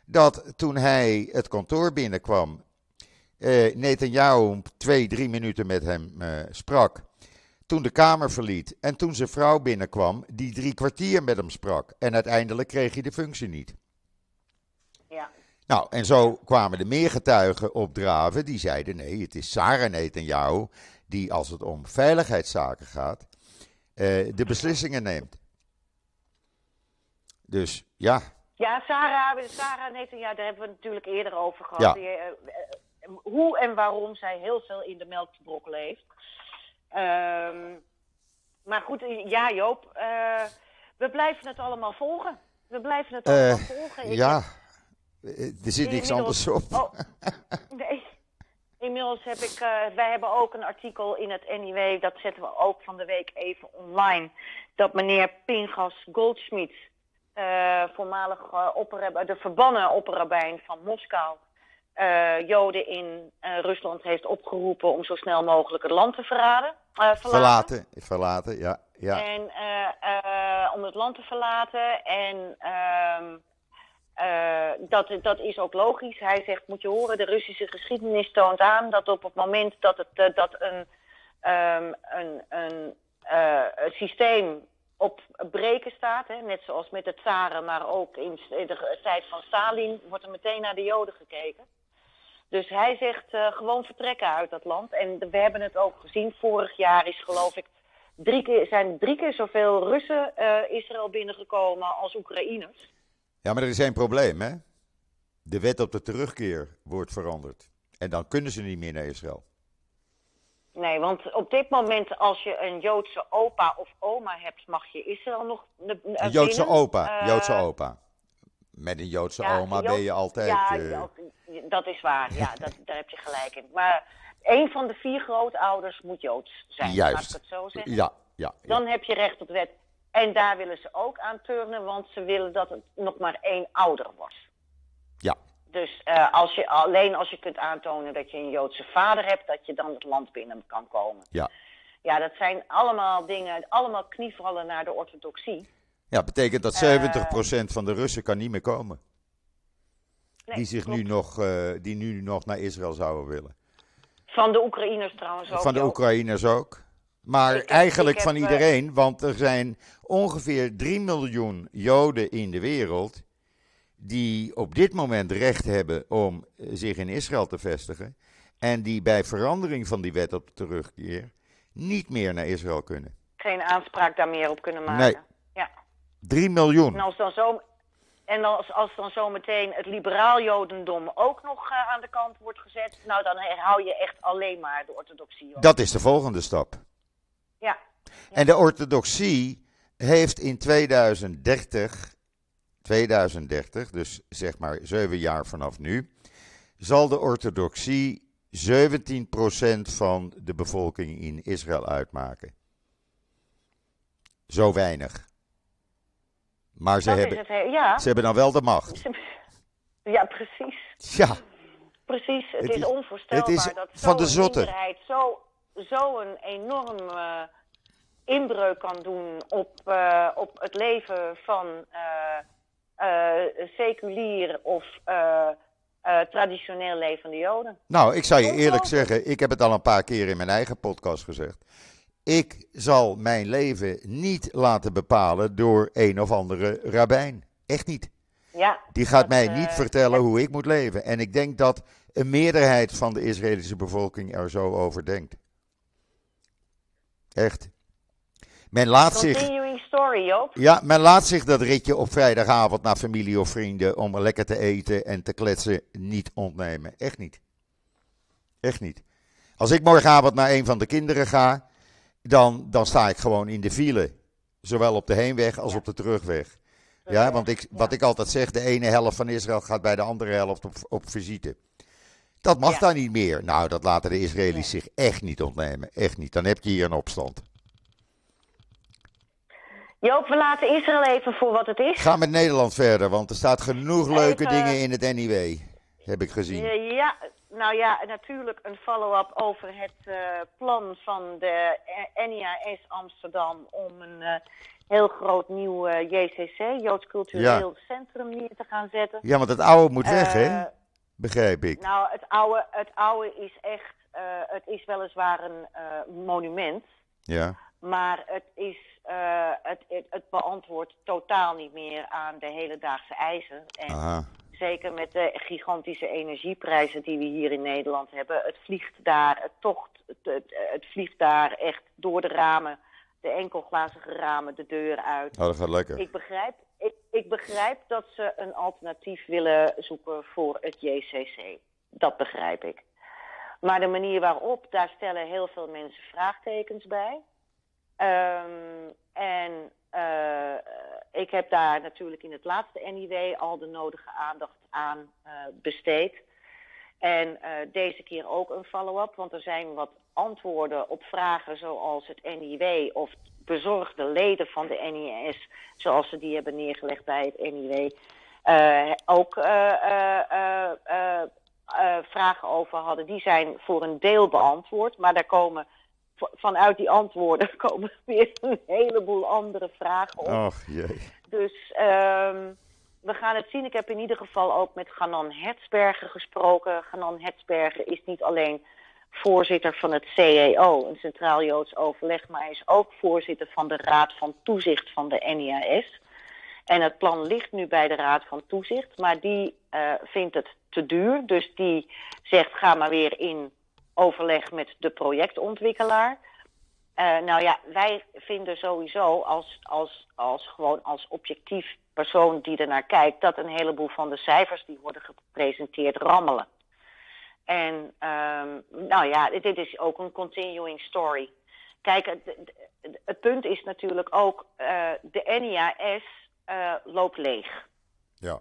Dat toen hij het kantoor binnenkwam eh Netanyahu twee, drie minuten met hem eh, sprak. Toen de kamer verliet en toen zijn vrouw binnenkwam, die drie kwartier met hem sprak. En uiteindelijk kreeg hij de functie niet. Ja. Nou, en zo kwamen er meer getuigen opdraven die zeiden: nee, het is Sarah Netanyahu die, als het om veiligheidszaken gaat, eh, de beslissingen neemt. Dus ja, Ja, Sarah, Sarah Netanyahu, daar hebben we het natuurlijk eerder over gehad. Ja. Die, eh, eh, hoe en waarom zij heel veel in de melk te brokkelen heeft. Ehm, maar goed, ja Joop, eh, we blijven het allemaal volgen. We blijven het allemaal volgen. Ik ja, er zit niks anders op. Oh, nee. Inmiddels heb ik, wij hebben ook een artikel in het NIW, dat zetten we ook van de week even online. Dat meneer Pingas Goldschmidt, eh, voormalig eh, de verbannen opperrabijn van Moskou, eh, Joden in Rusland heeft opgeroepen om zo snel mogelijk het land te verraden, verlaten. Verlaten, verlaten, ja. ja. En om het land te verlaten. En ehm, eh, dat, dat is ook logisch. Hij zegt, moet je horen, de Russische geschiedenis toont aan dat op het moment dat, het, dat een, ehm, een, een een systeem op breken staat, hè, net zoals met de tsaren, maar ook in de tijd van Stalin, wordt er meteen naar de Joden gekeken. Dus hij zegt eh, gewoon vertrekken uit dat land. En we hebben het ook gezien. Vorig jaar is geloof ik drie keer, zijn drie keer zoveel Russen eh, Israël binnengekomen als Oekraïners. Ja, maar er is één probleem, hè? De wet op de terugkeer wordt veranderd. En dan kunnen ze niet meer naar Israël. Nee, want op dit moment als je een Joodse opa of oma hebt, mag je Israël nog Een Joodse binnen. opa, Eh, Joodse opa. met een Joodse Ja, oma Jood- ben je altijd... Ja, eh, dat, is waar. Ja, dat, daar heb je gelijk in. Maar een van de vier grootouders moet Joods zijn. Juist. Laat ik het zo zeggen. ja, ja, ja. Dan heb je recht op wet. En daar willen ze ook aan turnen, want ze willen dat het nog maar één ouder wordt. Dus eh, als je, alleen als je kunt aantonen dat je een Joodse vader hebt, dat je dan het land binnen kan komen. Ja. Ja, dat zijn allemaal dingen, allemaal knievallen naar de orthodoxie. Ja, betekent dat 70% van de Russen kan niet meer komen. Nee, die, zich nu nog, eh, die nu nog naar Israël zouden willen. Van de Oekraïners trouwens ook. Van de. Oekraïners ook. Maar Ik eigenlijk heb, van eh, iedereen, want er zijn ongeveer 3 miljoen Joden in de wereld die op dit moment recht hebben om eh, zich in Israël te vestigen en die bij verandering van die wet op terugkeer niet meer naar Israël kunnen. Geen aanspraak daar meer op kunnen maken. Nee. Ja. 3 miljoen. En als dan zo... En als, als dan zometeen het liberaal jodendom ook nog eh, aan de kant wordt gezet, nou dan hou je echt alleen maar de orthodoxie op. Dat is de volgende stap. Ja. En de orthodoxie heeft in 2030, 2030, dus zeg maar zeven jaar vanaf nu, zal de orthodoxie 17% van de bevolking in Israël uitmaken. Zo weinig. Maar ze, dat hebben, het. Ja. ze hebben dan wel de macht. Ja, precies. Ja, Precies. Het, Het is, is- onvoorstelbaar het is dat van de zo'n zotte. minderheid zo, zo een enorm eh, inbreuk kan doen op, eh, op het leven van eh, seculier of eh, eh, traditioneel levende Joden. Nou, ik zou je eerlijk Ongelooflijk. zeggen, ik heb het al een paar keer in mijn eigen podcast gezegd. Ik zal mijn leven niet laten bepalen door een of andere rabbijn. Echt niet. Ja, Die gaat dat, mij eh, niet vertellen hoe ik moet leven. En ik denk dat een meerderheid van de Israëlische bevolking er zo over denkt. Echt. Men laat story, Joop. ja, men laat zich dat ritje op vrijdagavond naar familie of vrienden om lekker te eten en te kletsen niet ontnemen. Echt niet. Echt niet. Als ik morgenavond naar een van de kinderen ga, dan, dan sta ik gewoon in de file. Zowel op de heenweg als Ja. op de terugweg. Ja, want ik, wat ik altijd zeg, de ene helft van Israël gaat bij de andere helft op, op visite. Dat mag Ja. daar niet meer. Nou, dat laten de Israëli's zich echt niet ontnemen. Echt niet. Dan heb je hier een opstand. Joop, we laten Israël even voor wat het is. Ga met Nederland verder, want er staat genoeg leuke Even- dingen in het NIW. Heb ik gezien. Ja, nou ja, natuurlijk een follow-up over het eh, plan van de NIAS Amsterdam om een eh, heel groot nieuw eh, JCC, Joods Cultureel Centrum, neer te gaan zetten. Ja, want het oude moet weg, Eh, hè? Begrijp ik. Nou, het oude, het oude is echt, eh, het is weliswaar een eh, monument, Ja. maar het, is, eh, het, het, het beantwoordt totaal niet meer aan de hedendaagse eisen. En Aha. Zeker met de gigantische energieprijzen die we hier in Nederland hebben. Het vliegt daar, het tocht, het, het, het vliegt daar echt door de ramen, de enkelglazige ramen, de deur uit. Oh, dat gaat lekker. Ik begrijp, ik, ik begrijp dat ze een alternatief willen zoeken voor het JCC. Dat begrijp ik. Maar de manier waarop, daar stellen heel veel mensen vraagtekens bij. Ehm, en eh, ik heb daar natuurlijk in het laatste NIW al de nodige aandacht aan eh, besteed. En eh, deze keer ook een follow-up, want er zijn wat antwoorden op vragen zoals het NIW of bezorgde leden van de NIS, zoals ze die hebben neergelegd bij het NIW, ook vragen over hadden. Die zijn voor een deel beantwoord, maar daar komen vanuit die antwoorden komen weer een heleboel andere vragen op. Och jee. Dus ehm, we gaan het zien. Ik heb in ieder geval ook met Ganan Hetsbergen gesproken. Ganan Hetsbergen is niet alleen voorzitter van het CEO, een Centraal Joods Overleg, maar hij is ook voorzitter van de Raad van Toezicht van de NIAS. En het plan ligt nu bij de Raad van Toezicht, maar die eh, vindt het te duur. Dus die zegt: ga maar weer in overleg met de projectontwikkelaar. Eh, nou ja, wij vinden sowieso als, als, als gewoon als objectief persoon die er naar kijkt, dat een heleboel van de cijfers die worden gepresenteerd rammelen. En ehm, nou ja, dit, is ook een continuing story. Kijk, het, het- het punt is natuurlijk ook, eh, de NIAS eh, loopt leeg. Ja.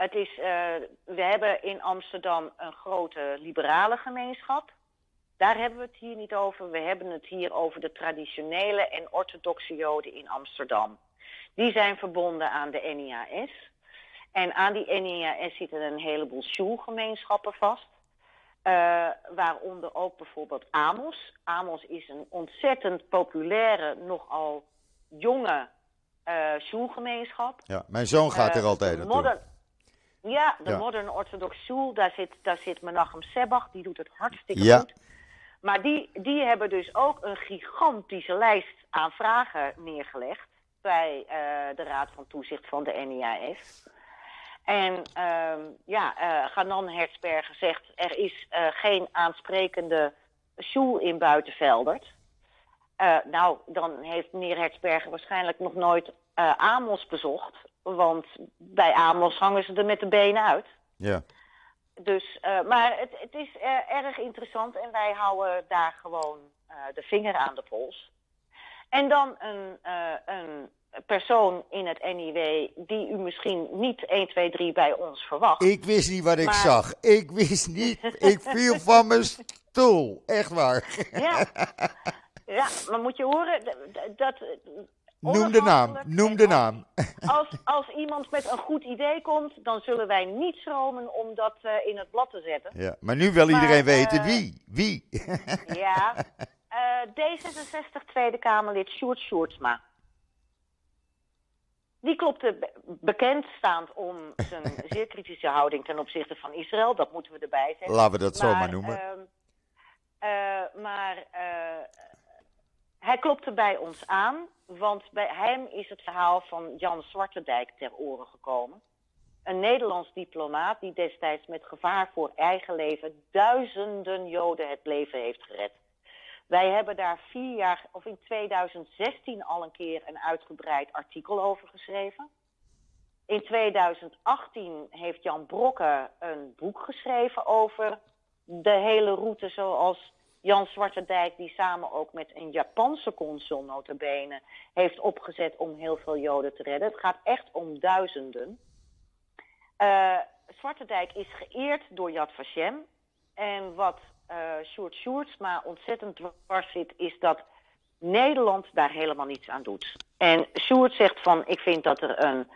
Het is, we hebben in Amsterdam een grote liberale gemeenschap. Daar hebben we het hier niet over. We hebben het hier over de traditionele en orthodoxe Joden in Amsterdam. Die zijn verbonden aan de NIAS. En aan die NIAS zitten een heleboel sjoelgemeenschappen vast. Uh, waaronder ook bijvoorbeeld Amos. Amos is een ontzettend populaire, nogal jonge uh, sjoelgemeenschap. Ja, mijn zoon gaat er altijd naartoe. Modern, ja, de ja. Modern Orthodox Sjoel, daar zit, daar zit Menachem Sebach, die doet het hartstikke ja. goed. Maar die, die hebben dus ook een gigantische lijst aan vragen neergelegd bij de Raad van Toezicht van de NIAS. En uh, ja, uh, Ganan Hertzberger zegt er is uh, geen aansprekende sjoel in Buitenveldert. Nou, dan heeft meneer Hertzberger waarschijnlijk nog nooit Amos bezocht. Want bij Amos hangen ze er met de benen uit. Ja. Dus, maar het, het is erg interessant en wij houden daar gewoon de vinger aan de pols. En dan een, een persoon in het NIW die u misschien niet 1, 2, 3 bij ons verwacht. Ik wist niet wat ik maar... zag. Ik wist niet. Ik viel van mijn stoel. Echt waar. Ja, ja maar moet je horen dat. Noem de naam. Noem de naam. Als, als iemand met een goed idee komt, dan zullen wij niet schromen om dat uh, in het blad te zetten. Ja, maar nu wil iedereen maar, weten uh, wie. Wie? ja, uh, D66 Tweede Kamerlid Sjoerd Sjoerdsma. Die klopte bekendstaand om zijn zeer kritische houding ten opzichte van Israël. Dat moeten we erbij zeggen. Laten we dat zo maar noemen. Uh, uh, maar uh, hij klopte bij ons aan, want bij hem is het verhaal van Jan Zwartendijk ter oren gekomen. Een Nederlands diplomaat die destijds met gevaar voor eigen leven duizenden Joden het leven heeft gered. Wij hebben daar vier jaar, of in 2016 al een keer een uitgebreid artikel over geschreven. In 2018 heeft Jan Brokke een boek geschreven over de hele route zoals Jan Zwartendijk, die samen ook met een Japanse consul notabene heeft opgezet om heel veel Joden te redden. Het gaat echt om duizenden. Uh, Zwartendijk is geëerd door Yad Vashem. En wat uh, Sjoerd maar ontzettend dwars zit, is dat Nederland daar helemaal niets aan doet. En Sjoerd zegt van, ik vind dat er een,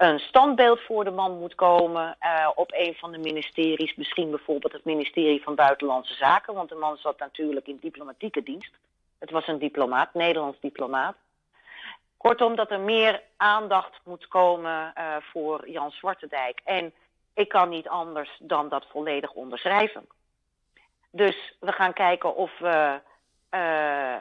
een standbeeld voor de man moet komen uh, op een van de ministeries. Misschien bijvoorbeeld het ministerie van Buitenlandse Zaken, want de man zat natuurlijk in diplomatieke dienst. Het was een diplomaat, Nederlands diplomaat. Kortom, dat er meer aandacht moet komen uh, voor Jan Zwartendijk. En ik kan niet anders dan dat volledig onderschrijven. Dus we gaan kijken of we, uh,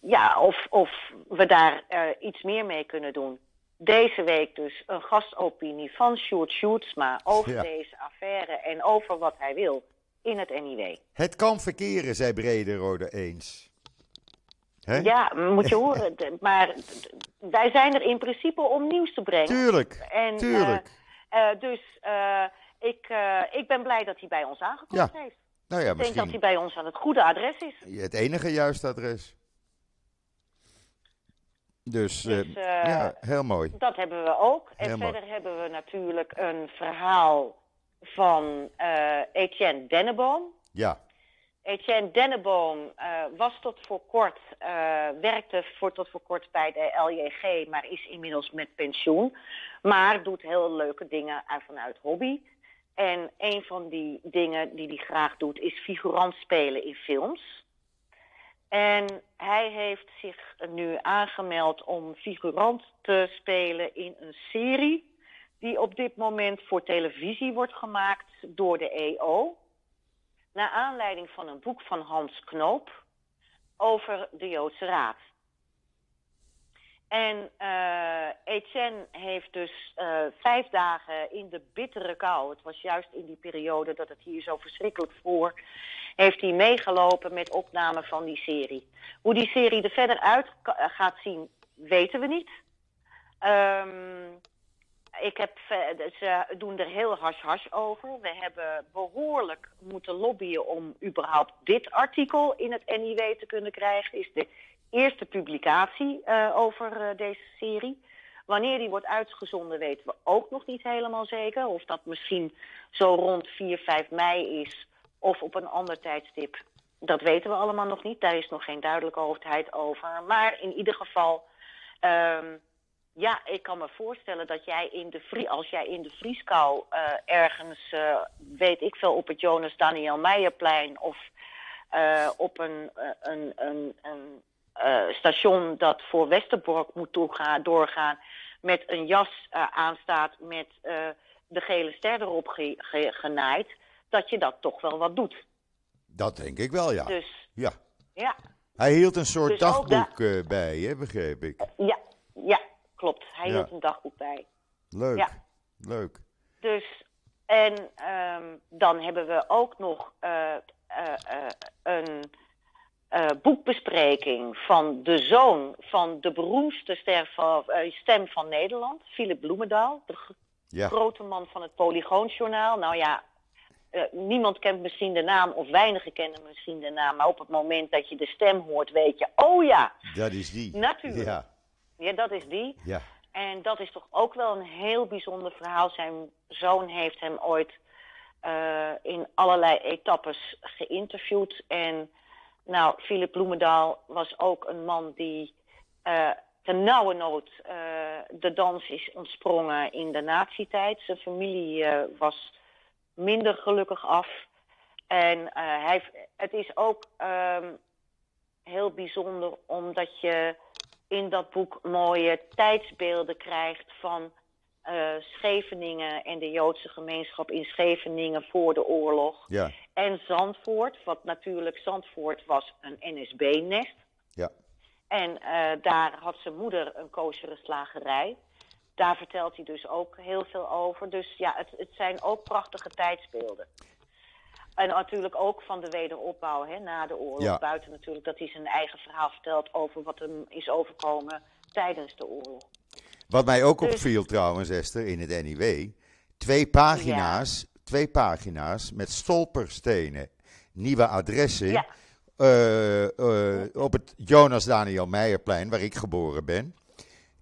ja, of, of we daar iets meer mee kunnen doen. Deze week dus een gastopinie van Sjoerd Sjoerdsma over ja. deze affaire en over wat hij wil in het NIW. Het kan verkeren, zei Brederode eens. He? Ja, moet je horen. maar wij zijn er in principe om nieuws te brengen. Tuurlijk, en, tuurlijk. Uh, dus ik, ik ben blij dat hij bij ons aangekomen ja. heeft. Nou ja, ik denk dat hij bij ons aan het goede adres is. Het enige juiste adres. Dus, dus uh, ja, heel mooi. Dat hebben we ook. En verder mooi. hebben we natuurlijk een verhaal van uh, Etienne Denneboom. Ja. Etienne Denneboom uh, was tot voor kort, werkte voor tot voor kort bij de LJG, maar is inmiddels met pensioen. Maar doet heel leuke dingen vanuit hobby. En een van die dingen die hij graag doet is figurant spelen in films. En hij heeft zich nu aangemeld om figurant te spelen in een serie die op dit moment voor televisie wordt gemaakt door de EO. Naar aanleiding van een boek van Hans Knoop over de Joodse Raad. En uh, Etienne heeft dus uh, vijf dagen in de bittere kou, het was juist in die periode dat het hier zo verschrikkelijk voor, heeft hij meegelopen met opname van die serie. Hoe die serie er verder uit gaat zien, weten we niet. Um, ik heb, ze doen er heel hash-hash over. We hebben behoorlijk moeten lobbyen om überhaupt dit artikel in het NIW te kunnen krijgen. Is de eerste publicatie uh, over deze serie. Wanneer die wordt uitgezonden weten we ook nog niet helemaal zeker. Of dat misschien zo rond 4, 5 mei is of op een ander tijdstip. Dat weten we allemaal nog niet. Daar is nog geen duidelijkheid over. Maar in ieder geval, um, ja, ik kan me voorstellen dat jij in de vrie, als jij in de Vrieskou uh, ergens, uh, weet ik veel, op het Jonas Daniel Meijerplein of uh, op een, een, een, een station dat voor Westerbork moet doorgaan, met een jas aanstaat met de gele ster erop ge, ge, genaaid, dat je dat toch wel wat doet. Dat denk ik wel, ja. Dus, ja. ja. Hij hield een soort dus dagboek da bij, hè, begreep ik. Ja, ja, klopt. Hij ja. hield een dagboek bij. Leuk, ja. leuk. Dus, en um, dan hebben we ook nog uh, uh, uh, een boekbespreking van de zoon van de beroemdste van, stem van Nederland, Philip Bloemendaal. De ja. grote man van het Polygoonjournaal. Nou ja, niemand kent misschien de naam, of weinigen kennen misschien de naam. Maar op het moment dat je de stem hoort, weet je, oh ja. Dat is die. Natuurlijk. Ja. Ja, dat is die. Ja. En dat is toch ook wel een heel bijzonder verhaal. Zijn zoon heeft hem ooit uh, in allerlei etappes geïnterviewd. En nou, Philip Bloemendaal was ook een man die uh, ten nauwe nood uh, de dans is ontsprongen in de nazi-tijd. Zijn familie was minder gelukkig af. En hij, het is ook um, heel bijzonder omdat je in dat boek mooie tijdsbeelden krijgt van uh, Scheveningen en de Joodse gemeenschap in Scheveningen voor de oorlog. Ja. En Zandvoort, wat natuurlijk Zandvoort was een NSB-nest. Ja. En uh, daar had zijn moeder een koosjere slagerij. Daar vertelt hij dus ook heel veel over. Dus ja, het, het zijn ook prachtige tijdsbeelden. En natuurlijk ook van de wederopbouw hè, na de oorlog. Ja. Buiten natuurlijk dat hij zijn eigen verhaal vertelt over wat hem is overkomen tijdens de oorlog. Wat mij ook Dus- opviel trouwens, Esther, in het NIW. Twee pagina's, twee pagina's met stolperstenen. Nieuwe adressen. Ja. eh, eh, op het Jonas Daniel Meijerplein, waar ik geboren ben.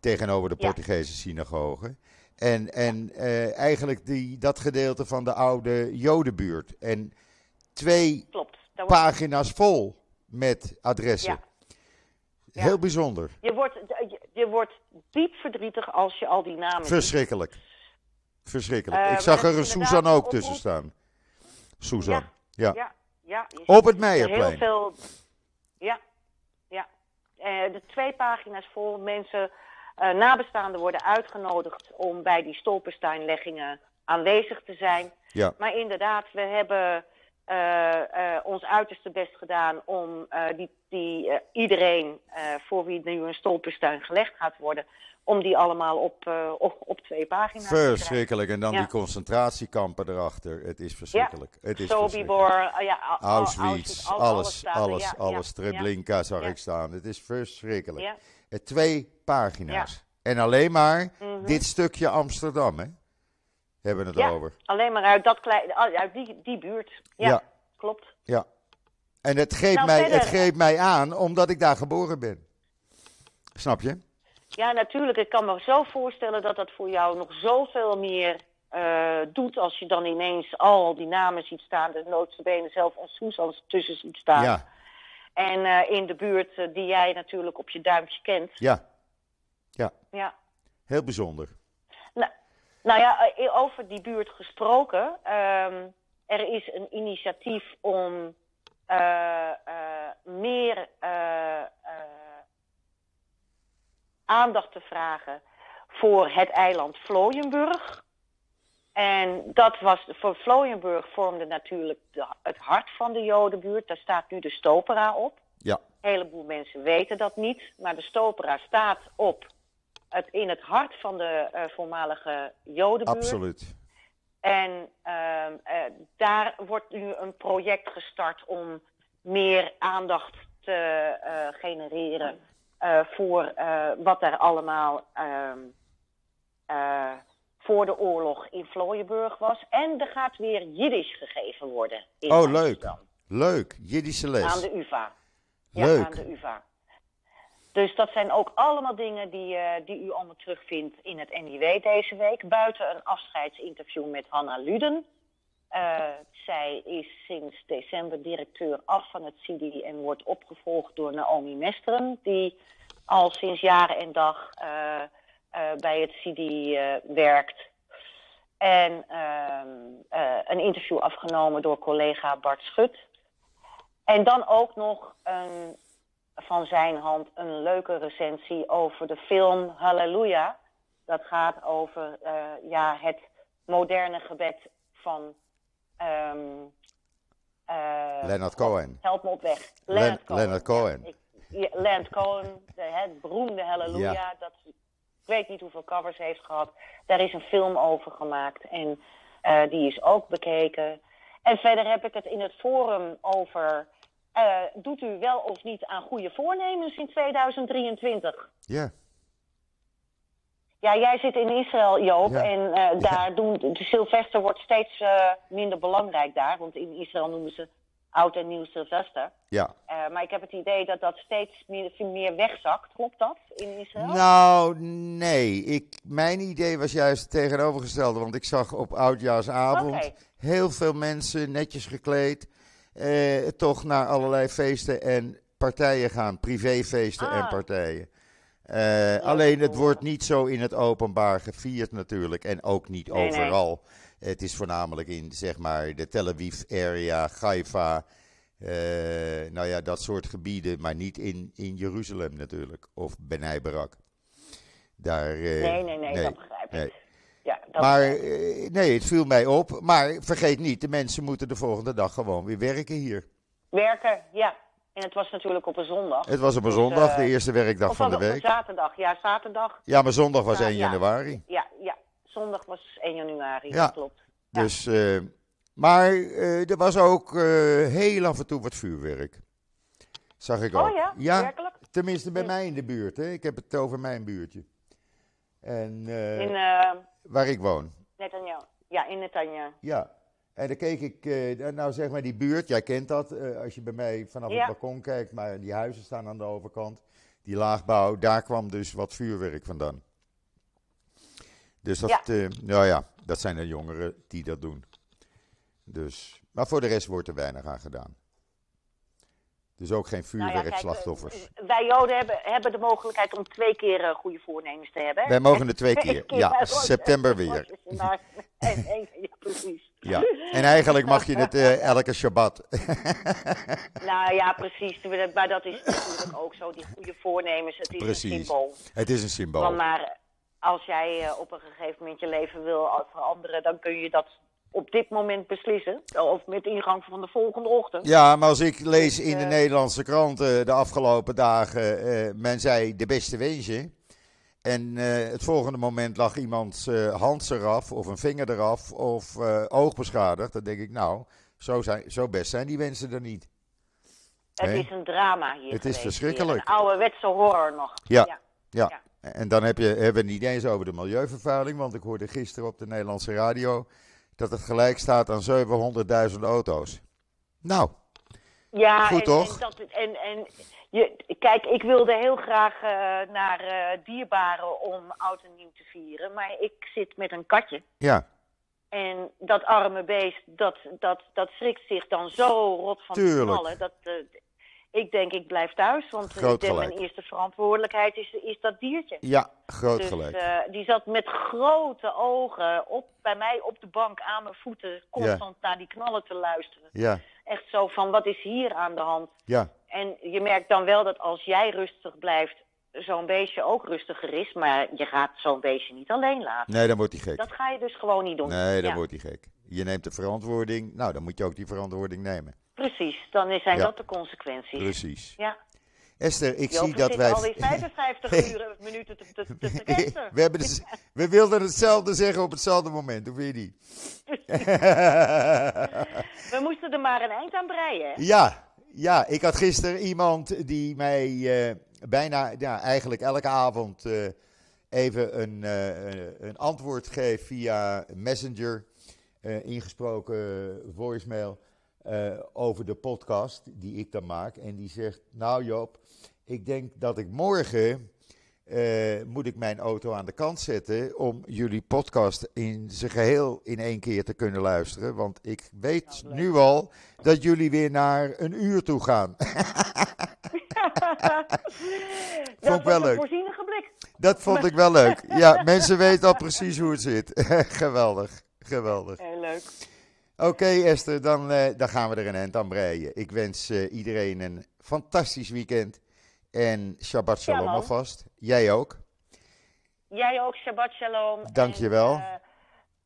Tegenover de Ja. Portugese synagoge. En, en eh, eigenlijk die, dat gedeelte van de oude Jodenbuurt. En twee Klopt. Wordt- pagina's vol met adressen. Ja. Ja. Heel bijzonder. je, wordt, je, wordt diep verdrietig als je al die namen. Verschrikkelijk. Verschrikkelijk. Eh, ik zag er een Susan ook tussen staan. Susan. Ja. Ja, ja. Op het er Meijerplein. Heel veel. Ja, ja. Eh, de twee pagina's vol mensen, eh, nabestaanden worden uitgenodigd om bij die stolpersteinleggingen aanwezig te zijn. Ja. Maar inderdaad, we hebben eh, eh, ons uiterste best gedaan om die, die, iedereen voor wie nu een stolperstein gelegd gaat worden, om die allemaal op, eh, op, op twee pagina's te krijgen. Verschrikkelijk. En dan Ja. die concentratiekampen erachter. Het is verschrikkelijk. Het is Sobibor, verschrikkelijk. eh, ja, Au- Au- Auschwitz, al- alles, alles, ja, alles. ja, Treblinka zag Ja. ik staan. Het is verschrikkelijk. Ja. Het twee pagina's. En alleen maar Mhm. dit stukje Amsterdam, hè? Hebben we het Ja, over. alleen maar uit, dat klein, uit die, die buurt. Ja, Ja. klopt. Ja. En het greep, Nou, mij, verder- het greep mij aan omdat ik daar geboren ben. Snap je? Ja, natuurlijk. Ik kan me zo voorstellen dat dat voor jou nog zoveel meer eh, doet als je dan ineens al die namen ziet staan. De noodstebenen zelf en Susan tussen ziet staan. Ja, En eh, in de buurt eh, die jij natuurlijk op je duimpje kent. ja. Ja. Heel bijzonder. Nou, nou ja, over die buurt gesproken. ehm, er is een initiatief om meer aandacht te vragen voor het eiland Vlooienburg. En dat was, voor Vlooienburg vormde natuurlijk de- het hart van de Jodenbuurt. Daar staat nu de Stopera op. Ja, Een heleboel mensen weten dat niet, maar de Stopera staat op het, in het hart van de eh, voormalige Jodenbuurt. absoluut. En ehm, eh, daar wordt nu een project gestart om meer aandacht te eh, genereren voor eh, wat er allemaal ehm, eh, voor de oorlog in Vlooienburg was. En er gaat weer Jiddisch gegeven worden in Oh, leuk. Amsterdam. Leuk. Jiddische les. Aan de UvA. Ja, Leuk. aan de UvA. Dus dat zijn ook allemaal dingen die, eh, die u allemaal terugvindt in het NIW deze week. Buiten een afscheidsinterview met Hanna Luden. Uh, zij is sinds december directeur af van het CIDI en wordt opgevolgd door Naomi Mesteren, die al sinds jaren en dag uh, bij het CIDI werkt. En ehm, een interview afgenomen door collega Bart Schut. En dan ook nog een van zijn hand een leuke recensie over de film Halleluja. Dat gaat over ja, het moderne gebed van. Um, uh, Leonard Cohen. Help me op weg. Leonard Cohen. Leonard Cohen. Ja, ik, Leonard Cohen, de, het beroemde Halleluja. Ja. Dat, ik weet niet hoeveel covers heeft gehad. Daar is een film over gemaakt en uh, die is ook bekeken. En verder heb ik het in het forum over uh, doet u wel of niet aan goede voornemens in 2023? Ja. Ja, jij zit in Israël, Joop, en uh, daar doen, de Sylvester wordt steeds uh, minder belangrijk daar, want in Israël noemen ze oud en nieuw Sylvester. Ja. maar ik heb het idee dat dat steeds meer, meer wegzakt. Klopt dat in Israël? Nou, nee. Ik, mijn idee was juist het tegenovergestelde, want ik zag op oudjaarsavond okay. heel veel mensen netjes gekleed eh, toch naar allerlei feesten en partijen gaan. Privéfeesten ah. en partijen. Uh, alleen het wordt niet zo in het openbaar gevierd natuurlijk. En ook niet nee, overal. Nee. Het is voornamelijk in zeg maar de Tel Aviv area, Haifa. Uh, nou ja, dat soort gebieden. Maar niet in, in Jeruzalem natuurlijk. Of Benai Barak. Daar, uh, nee, nee, nee, dat begrijp ik. Ja, dat maar nee, het viel mij op. Maar vergeet niet, de mensen moeten de volgende dag gewoon weer werken hier. Werken, ja. En het was natuurlijk op een zondag. Het was op een zondag, dus, uh, de eerste werkdag van de week. Of zaterdag, ja, zaterdag. Ja, maar zondag was 1 januari. Ja, ja, zondag was 1 januari, ja. dat klopt. Ja. Dus, uh, maar er was ook heel af en toe wat vuurwerk. Zag ik ook. Oh ja, ja werkelijk? Tenminste bij mij in de buurt, hè. Ik heb het over mijn buurtje. En, in, Waar ik woon. Netanya. Ja, in Netanya. Ja. En dan keek ik, uh, nou zeg maar die buurt, jij kent dat, uh, als je bij mij vanaf ja. het balkon kijkt, maar die huizen staan aan de overkant. Die laagbouw, daar kwam dus wat vuurwerk vandaan. Dus dat, ja. Uh, nou ja, dat zijn de jongeren die dat doen. Dus, maar voor de rest wordt er weinig aan gedaan. Dus ook geen vuurwerkslachtoffers. Nou ja, wij Joden hebben, hebben de mogelijkheid om twee keer uh, goede voornemens te hebben. Wij mogen er twee keer. Ja, september weer. Ja, precies. Ja, en eigenlijk mag je het uh, elke Shabbat. nou ja, precies. Maar dat is natuurlijk ook zo, die goede voornemens. Het is precies. een symbool. Het is een symbool. maar als jij uh, op een gegeven moment je leven wil veranderen, dan kun je dat op dit moment beslissen. Of met ingang van de volgende ochtend. Ja, maar als ik lees dus, in de uh, Nederlandse kranten de afgelopen dagen, uh, men zei de beste wensje. En uh, het volgende moment lag iemands hand eraf, of een vinger eraf, of oog beschadigd. Dan denk ik, nou, zo, zijn, zo best zijn die wensen er niet. Het He? is een drama hier. Het is verschrikkelijk. Hier. Een ouderwetse horror nog. Ja, ja. ja. ja. En dan heb je, hebben we het niet eens over de milieuvervuiling, want ik hoorde gisteren op de Nederlandse radio dat het gelijk staat aan 700.000 auto's. Nou, ja, goed en, toch? En, dat, en, en je, kijk, ik wilde heel graag uh, naar uh, dierbaren om oud en nieuw te vieren, maar ik zit met een katje. Ja. En dat arme beest, dat, dat, dat schrikt zich dan zo rot van Tuurlijk. de knallen. Dat, uh, ik denk, ik blijf thuis, want groot denk, mijn eerste verantwoordelijkheid is, is dat diertje. Ja, groot dus, gelijk. Uh, die zat met grote ogen op, bij mij op de bank aan mijn voeten, constant ja. naar die knallen te luisteren. Ja. Echt zo van, wat is hier aan de hand? Ja. En je merkt dan wel dat als jij rustig blijft, zo'n beestje ook rustiger is. Maar je gaat zo'n beestje niet alleen laten. Nee, dan wordt hij gek. Dat ga je dus gewoon niet doen. Nee, dan ja. wordt hij gek. Je neemt de verantwoording. Nou, dan moet je ook die verantwoording nemen. Precies, dan zijn ja. dat de consequenties. Precies. Ja. Esther, ik Joop, zie dat wij. alweer 55 uur minuten te, te, te we, hebben dus, we wilden hetzelfde zeggen op hetzelfde moment, hoe vind je die? we moesten er maar een eind aan breien. Hè? Ja, ja, ik had gisteren iemand die mij uh, bijna, ja, eigenlijk elke avond uh, even een, uh, een antwoord geeft via Messenger, ingesproken voicemail eh, over de podcast die ik dan maak. En die zegt, nou Joop, ik denk dat ik morgen eh, moet ik mijn auto aan de kant zetten om jullie podcast in zijn geheel in één keer te kunnen luisteren. Want ik weet Nou, nu al dat jullie weer naar een uur toe gaan. dat ik wel leuk. blik. Dat vond ik wel leuk. Ja, mensen weten al precies hoe het zit. geweldig, geweldig. Heel leuk. Oké Esther, dan, eh, dan gaan we er een eind aan breien. Ik wens eh, iedereen een fantastisch weekend. En Shabbat Shalom alvast. Jij ook. Jij ook, Shabbat Shalom. Dankjewel. En, eh,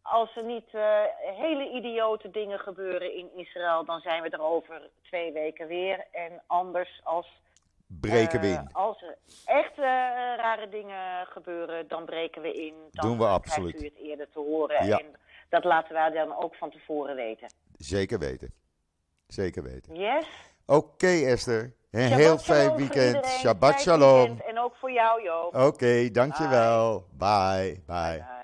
als er niet eh, hele idiote dingen gebeuren in Israël, dan zijn we er over twee weken weer. En anders, als, Breken we in. als er echt rare dingen gebeuren, dan breken we in. Dan Doen we absoluut. krijgt u het eerder te horen. Ja. En dat laten wij dan ook van tevoren weten. Zeker weten. Zeker weten. Yes? Oké Esther, een Shabbat heel fijn weekend. iedereen. Shabbat Fijn shalom. weekend. En ook voor jou, Joop. Oké, dankjewel. Bye. Bye. Bye.